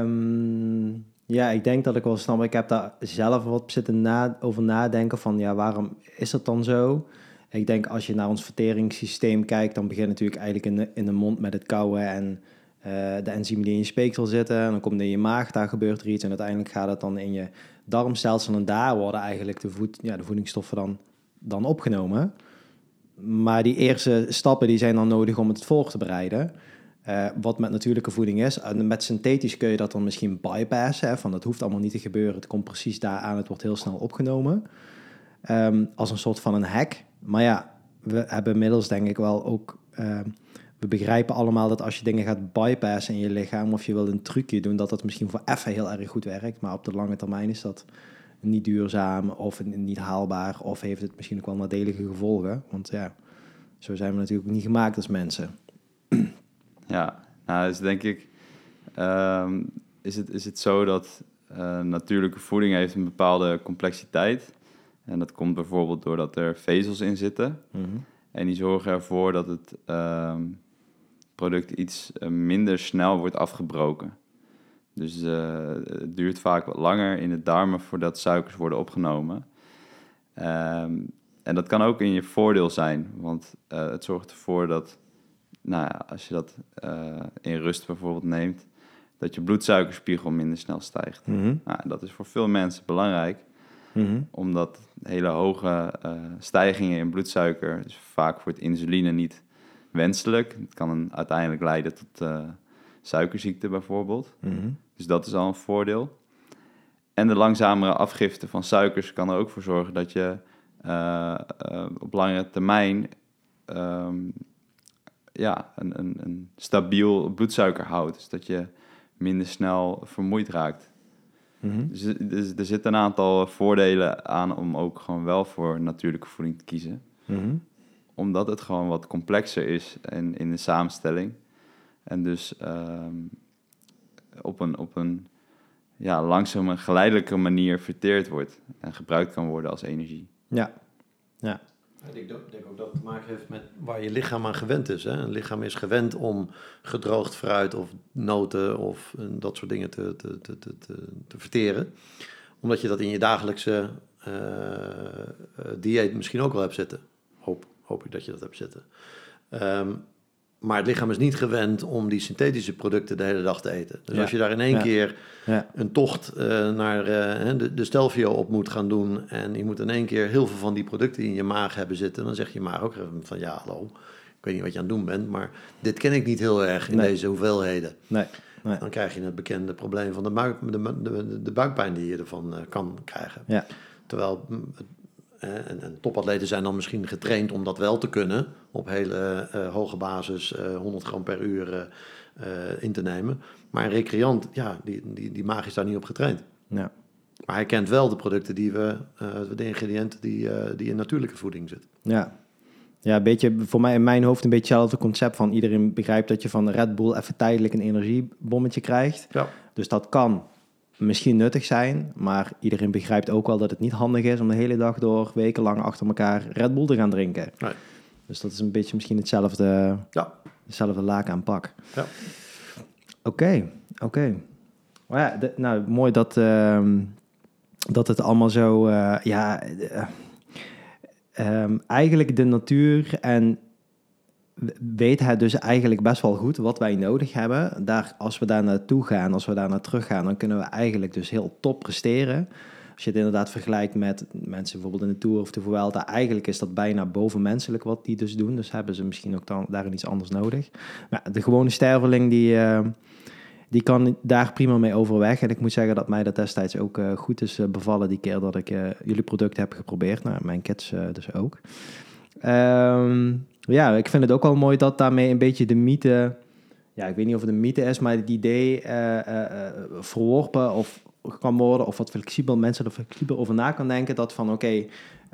Speaker 1: Um, ja, ik denk dat ik wel snap. Ik heb daar zelf wat zitten na, over nadenken van, ja, waarom is dat dan zo? Ik denk als je naar ons verteringssysteem kijkt, dan begint natuurlijk eigenlijk in de, in de mond met het kauwen en uh, de enzymen die in je speeksel zitten. En dan komt het in je maag, daar gebeurt er iets. En uiteindelijk gaat het dan in je darmstelsel en daar worden eigenlijk de, voed, ja, de voedingsstoffen dan, dan opgenomen. Maar die eerste stappen die zijn dan nodig om het voor te bereiden. Uh, wat met natuurlijke voeding is. En met synthetisch kun je dat dan misschien bypassen. Hè, van dat hoeft allemaal niet te gebeuren. Het komt precies daar aan. Het wordt heel snel opgenomen. Um, als een soort van een hack. Maar ja, we hebben inmiddels denk ik wel ook... Uh, we begrijpen allemaal dat als je dingen gaat bypassen in je lichaam... of je wil een trucje doen, dat dat misschien voor even heel erg goed werkt. Maar op de lange termijn is dat niet duurzaam of niet haalbaar of heeft het misschien ook wel nadelige gevolgen. Want ja, zo zijn we natuurlijk niet gemaakt als mensen.
Speaker 3: Ja, nou dus denk ik, um, is, het, is het zo dat uh, natuurlijke voeding heeft een bepaalde complexiteit. En dat komt bijvoorbeeld doordat er vezels in zitten. Mm -hmm. En die zorgen ervoor dat het um, product iets uh, minder snel wordt afgebroken. Dus uh, het duurt vaak wat langer in de darmen voordat suikers worden opgenomen. Um, en dat kan ook in je voordeel zijn, want uh, het zorgt ervoor dat, nou ja, als je dat uh, in rust bijvoorbeeld neemt, dat je bloedsuikerspiegel minder snel stijgt. Mm -hmm. nou, dat is voor veel mensen belangrijk, mm -hmm. omdat hele hoge stijgingen in bloedsuiker is vaak voor het insuline niet wenselijk. Het kan uiteindelijk leiden tot suikerziekte bijvoorbeeld. Mm -hmm. Dus dat is al een voordeel. En de langzamere afgifte van suikers kan er ook voor zorgen dat je uh, uh, op langere termijn um, ja, een, een, een, stabiel bloedsuiker houdt. Dus dat je minder snel vermoeid raakt. Mm -hmm. dus, dus, er zitten een aantal voordelen aan om ook gewoon wel voor natuurlijke voeding te kiezen. Mm -hmm. Omdat het gewoon wat complexer is in, in de samenstelling. En dus um, op een, op een ja, langzame, geleidelijke manier verteerd wordt en gebruikt kan worden als energie.
Speaker 1: Ja, ja.
Speaker 2: Ik denk ook dat het te maken heeft met waar je lichaam aan gewend is. Hè? Een lichaam is gewend om gedroogd fruit of noten of dat soort dingen te, te, te, te, te verteren. Omdat je dat in je dagelijkse uh, dieet misschien ook wel hebt zitten. Hoop, hoop ik dat je dat hebt zitten. Um, maar het lichaam is niet gewend om die synthetische producten de hele dag te eten. Dus als je daar in één keer ja. een tocht uh, naar uh, de, de Stelvio op moet gaan doen... en je moet in één keer heel veel van die producten in je maag hebben zitten... dan zeg je maar ook van ja, hallo, ik weet niet wat je aan het doen bent... maar dit ken ik niet heel erg in deze hoeveelheden.
Speaker 1: Nee.
Speaker 2: Nee. Dan krijg je het bekende probleem van de, buik, de, de, de buikpijn die je ervan uh, kan krijgen.
Speaker 1: Ja.
Speaker 2: Terwijl het en, en, topatleten zijn dan misschien getraind om dat wel te kunnen. Op hele uh, hoge basis, uh, eh, 100 gram per uur uh, in te nemen. Maar een recreant, ja, die, die, die maag is daar niet op getraind.
Speaker 1: Ja.
Speaker 2: Maar hij kent wel de producten die we, de ingrediënten die, die in natuurlijke voeding zitten.
Speaker 1: Ja. Ja, een beetje voor mij in mijn hoofd een beetje hetzelfde concept van iedereen begrijpt dat je van Red Bull even tijdelijk een energiebommetje krijgt.
Speaker 2: Ja.
Speaker 1: Dus dat kan misschien nuttig zijn, maar iedereen begrijpt ook wel dat het niet handig is om de hele dag door wekenlang achter elkaar Red Bull te gaan drinken.
Speaker 2: Nee.
Speaker 1: Dus dat is een beetje misschien hetzelfde,
Speaker 2: ja.
Speaker 1: hetzelfde laken aan pak.
Speaker 2: Ja.
Speaker 1: Oké, oké. ja, nou mooi dat, uh, dat het allemaal zo, uh, ja, uh, eigenlijk de natuur en weet hij dus eigenlijk best wel goed wat wij nodig hebben. Daar, als we daar naartoe gaan, als we daar naar terug gaan, dan kunnen we eigenlijk dus heel top presteren. Als je het inderdaad vergelijkt met mensen bijvoorbeeld in de Tour of de Vuelta, eigenlijk is dat bijna bovenmenselijk wat die dus doen. Dus hebben ze misschien ook dan, daarin iets anders nodig. Maar de gewone sterveling, die, uh, die kan daar prima mee overweg. En ik moet zeggen dat mij dat destijds ook uh, goed is uh, bevallen die keer dat ik jullie product heb geprobeerd. Nou, mijn kids dus ook. Um, ja, ik vind het ook wel mooi dat daarmee een beetje de mythe, ja, ik weet niet of het een mythe is, maar het idee uh, uh, verworpen of kan worden, of wat flexibel mensen er flexibel over na kan denken, dat van oké,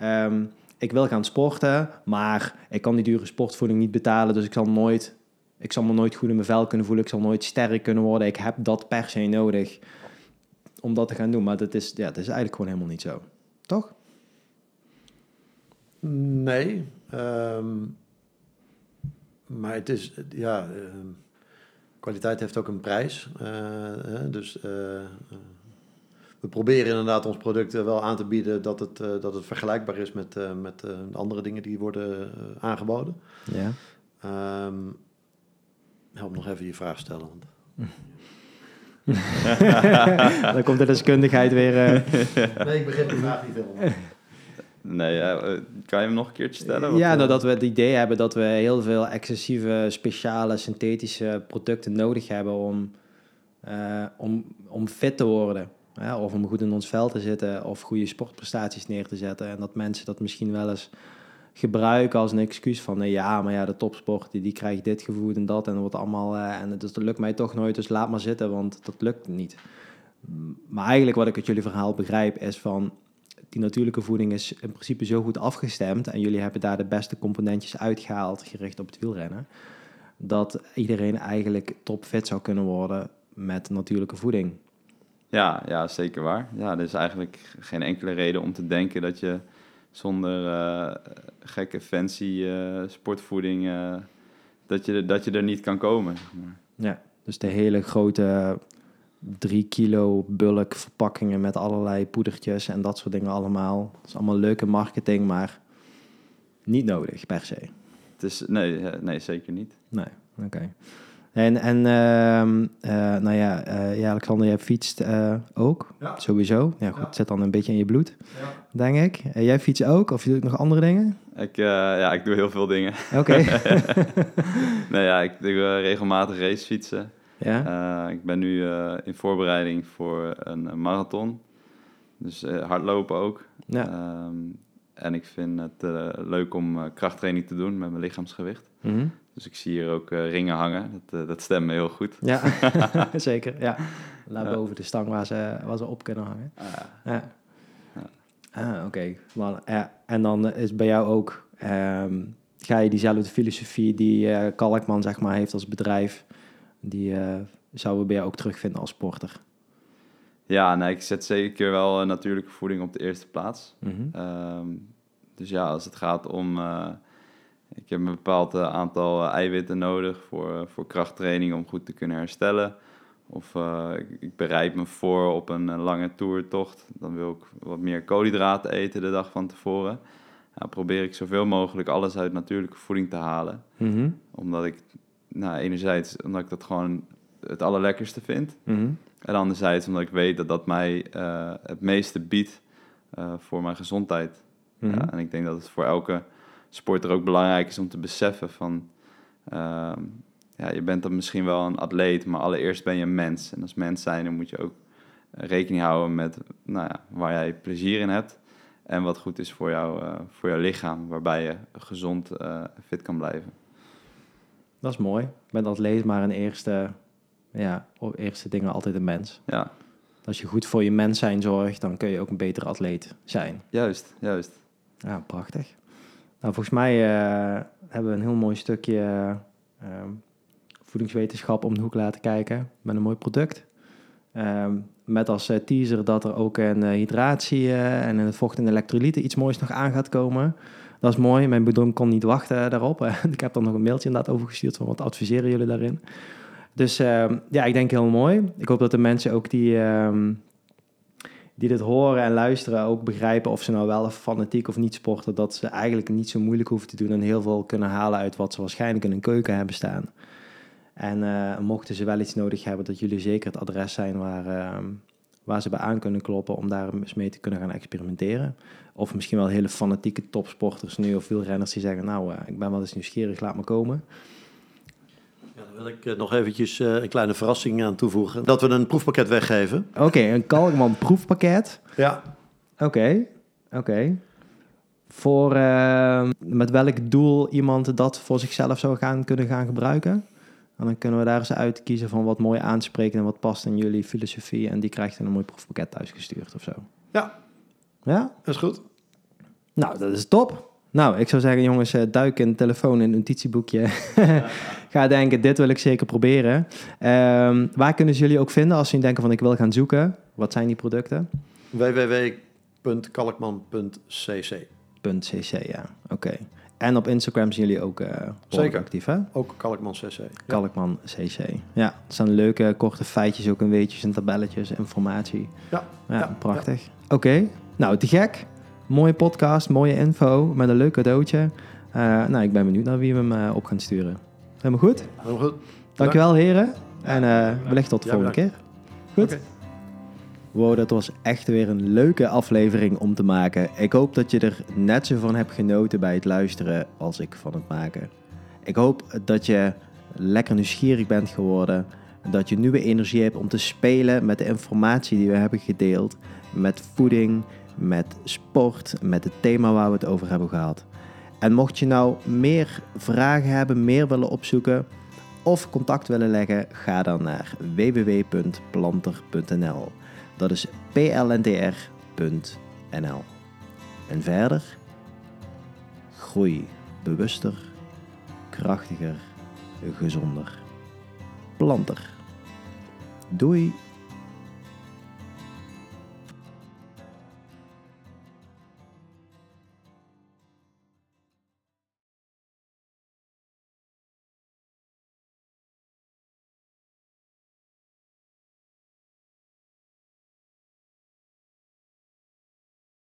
Speaker 1: um, ik wil gaan sporten, maar ik kan die dure sportvoeding niet betalen, dus ik zal nooit, ik zal me nooit goed in mijn vel kunnen voelen, ik zal nooit sterk kunnen worden, ik heb dat per se nodig om dat te gaan doen, maar dat is, ja, dat is eigenlijk gewoon helemaal niet zo, toch?
Speaker 2: Nee, um maar het is, ja, ehm, kwaliteit heeft ook een prijs. Uh, dus uh, we proberen inderdaad ons product wel aan te bieden dat het, dat het vergelijkbaar is met, met de andere dingen die worden aangeboden.
Speaker 1: Ja.
Speaker 2: Um, help nog even je vraag stellen. Want...
Speaker 1: Dan komt de deskundigheid weer.
Speaker 2: Nee, ik begrijp de vraag niet helemaal.
Speaker 3: Nee, uh, kan je hem nog een keertje stellen?
Speaker 1: ja, nou, dat we het idee hebben dat we heel veel excessieve, speciale, synthetische producten nodig hebben om, uh, om, om fit te worden. Ja, of om goed in ons vel te zitten of goede sportprestaties neer te zetten. En dat mensen dat misschien wel eens gebruiken als een excuus van... Nee, ja, maar ja, de topsport die, die krijgt dit gevoed en dat en dat wordt allemaal... Uh, en dus dat lukt mij toch nooit, dus laat maar zitten, want dat lukt niet. Maar eigenlijk wat ik uit jullie verhaal begrijp is van die natuurlijke voeding is in principe zo goed afgestemd en jullie hebben daar de beste componentjes uitgehaald, gericht op het wielrennen, dat iedereen eigenlijk topfit zou kunnen worden met natuurlijke voeding.
Speaker 3: Ja, ja, zeker waar. Ja, er is eigenlijk geen enkele reden om te denken dat je zonder uh, gekke fancy uh, sportvoeding, uh, dat, je, dat je er niet kan komen.
Speaker 1: Ja, dus de hele grote drie kilo bulk verpakkingen met allerlei poedertjes en dat soort dingen allemaal. Dat is allemaal leuke marketing, maar niet nodig per se.
Speaker 3: Het is, nee, nee zeker niet.
Speaker 1: Nee, oké. En, en uh, uh, nou ja, uh, ja, Alexander, jij fietst uh, ook,
Speaker 2: ja.
Speaker 1: sowieso. Ja, goed, ja. zit dan een beetje in je bloed, ja. denk ik. jij fietst ook, of je doet nog andere dingen?
Speaker 3: Ik, ja, ik doe heel veel dingen.
Speaker 1: Oké.
Speaker 3: nee, ja, ik doe regelmatig racefietsen.
Speaker 1: Ja?
Speaker 3: Uh, ik ben nu uh, in voorbereiding voor een, marathon. Dus uh, hardlopen ook.
Speaker 1: Ja.
Speaker 3: Um, en ik vind het leuk om krachttraining te doen met mijn lichaamsgewicht.
Speaker 1: Mm -hmm.
Speaker 3: Dus ik zie hier ook ringen hangen. Dat, dat stemt me heel goed.
Speaker 1: Ja, zeker. Ja. Laat ja. boven de stang waar ze, waar ze op kunnen hangen.
Speaker 3: Ah,
Speaker 1: ja. Ah, oké. Okay. En dan is bij jou ook... Um, ga je diezelfde filosofie die Kalkman zeg maar heeft als bedrijf die uh, zouden we bij jou ook terugvinden als sporter?
Speaker 3: Ja, nee, ik zet zeker wel natuurlijke voeding op de eerste plaats.
Speaker 1: Mhm.
Speaker 3: Ehm, dus ja, als het gaat om... ik heb een bepaald aantal eiwitten nodig voor, voor krachttraining om goed te kunnen herstellen. Of ik, ik, bereid me voor op een lange toertocht. Dan wil ik wat meer koolhydraten eten de dag van tevoren nou, probeer ik zoveel mogelijk alles uit natuurlijke voeding te halen.
Speaker 1: Mhm.
Speaker 3: Omdat ik, nou, enerzijds omdat ik dat gewoon het allerlekkerste vind.
Speaker 1: Mhm.
Speaker 3: En anderzijds omdat ik weet dat dat mij uh, het meeste biedt uh, voor mijn gezondheid.
Speaker 1: Mhm.
Speaker 3: ja, en ik denk dat het voor elke sporter ook belangrijk is om te beseffen van... Uh, ja, je bent dan misschien wel een atleet, maar allereerst ben je een mens. En als mens zijn, dan moet je ook rekening houden met nou ja, waar jij plezier in hebt. En wat goed is voor, jou, uh, voor jouw lichaam, waarbij je gezond uh, fit kan blijven.
Speaker 1: Dat is mooi. Met atleet maar een eerste, ja, eerste dingen altijd een mens.
Speaker 3: Ja.
Speaker 1: Als je goed voor je mens zijn zorgt, dan kun je ook een betere atleet zijn.
Speaker 3: Juist, juist.
Speaker 1: Ja, prachtig. Nou, volgens mij uh, hebben we een heel mooi stukje voedingswetenschap om de hoek laten kijken met een mooi product. Um, met als uh, teaser dat er ook een uh, hydratie en een vocht en elektrolyten iets moois nog aan gaat komen. Dat is mooi. Mijn bedoeling kon niet wachten daarop. ik heb dan nog een mailtje inderdaad overgestuurd van wat adviseren jullie daarin. Dus ehm, ja, ik denk heel mooi. Ik hoop dat de mensen ook die, um, die dit horen en luisteren ook begrijpen of ze nou wel fanatiek of niet sporten, dat ze eigenlijk niet zo moeilijk hoeven te doen en heel veel kunnen halen uit wat ze waarschijnlijk in een keuken hebben staan. En uh, mochten ze wel iets nodig hebben, dat jullie zeker het adres zijn waar, uh, waar ze bij aan kunnen kloppen om daar eens mee te kunnen gaan experimenteren. Of misschien wel hele fanatieke topsporters nu of wielrenners die zeggen, nou, uh, ik ben wel eens nieuwsgierig, laat me komen.
Speaker 2: Ja, dan wil ik nog eventjes een kleine verrassing aan toevoegen. Dat we een proefpakket weggeven.
Speaker 1: Oké, okay, een Kalkman proefpakket.
Speaker 2: Ja.
Speaker 1: Oké, okay, oké. Okay. Voor met welk doel iemand dat voor zichzelf zou gaan kunnen gaan gebruiken? En dan kunnen we daar eens uitkiezen van wat mooi aanspreekt en wat past in jullie filosofie. En die krijgt dan een mooi proefpakket thuisgestuurd of zo.
Speaker 2: Ja.
Speaker 1: Ja?
Speaker 2: Dat is goed.
Speaker 1: Nou, dat is top. Nou, ik zou zeggen, jongens, duik een telefoon in een notitieboekje. Ga denken, dit wil ik zeker proberen. Um, waar kunnen ze jullie ook vinden als ze denken van ik wil gaan zoeken? Wat zijn die producten?
Speaker 2: www.kalkman.cc
Speaker 1: .cc, ja. Oké. Okay. En op Instagram zijn jullie ook uh,
Speaker 2: Zeker.
Speaker 1: actief, hè?
Speaker 2: Ook Kalkman CC.
Speaker 1: Kalkman CC. Ja, het staan leuke korte feitjes, ook een weetjes en tabelletjes, informatie.
Speaker 2: Ja.
Speaker 1: Ja, ja prachtig. Ja. Oké, okay. nou te gek. Mooie podcast, mooie info met een leuk cadeautje. Uh, nou, ik ben benieuwd naar wie we hem uh, op gaan sturen. Helemaal goed?
Speaker 2: Helemaal goed.
Speaker 1: Dankjewel heren. En uh, wellicht tot de volgende keer. Goed? Okay. Wow, dat was echt weer een leuke aflevering om te maken. Ik hoop dat je er net zo van hebt genoten bij het luisteren als ik van het maken. Ik hoop dat je lekker nieuwsgierig bent geworden. Dat je nieuwe energie hebt om te spelen met de informatie die we hebben gedeeld. Met voeding, met sport, met het thema waar we het over hebben gehad. En mocht je nou meer vragen hebben, meer willen opzoeken of contact willen leggen, ga dan naar www.planter.nl. Dat is plntr.nl. En verder, groei bewuster, krachtiger, gezonder. Planter. Doei!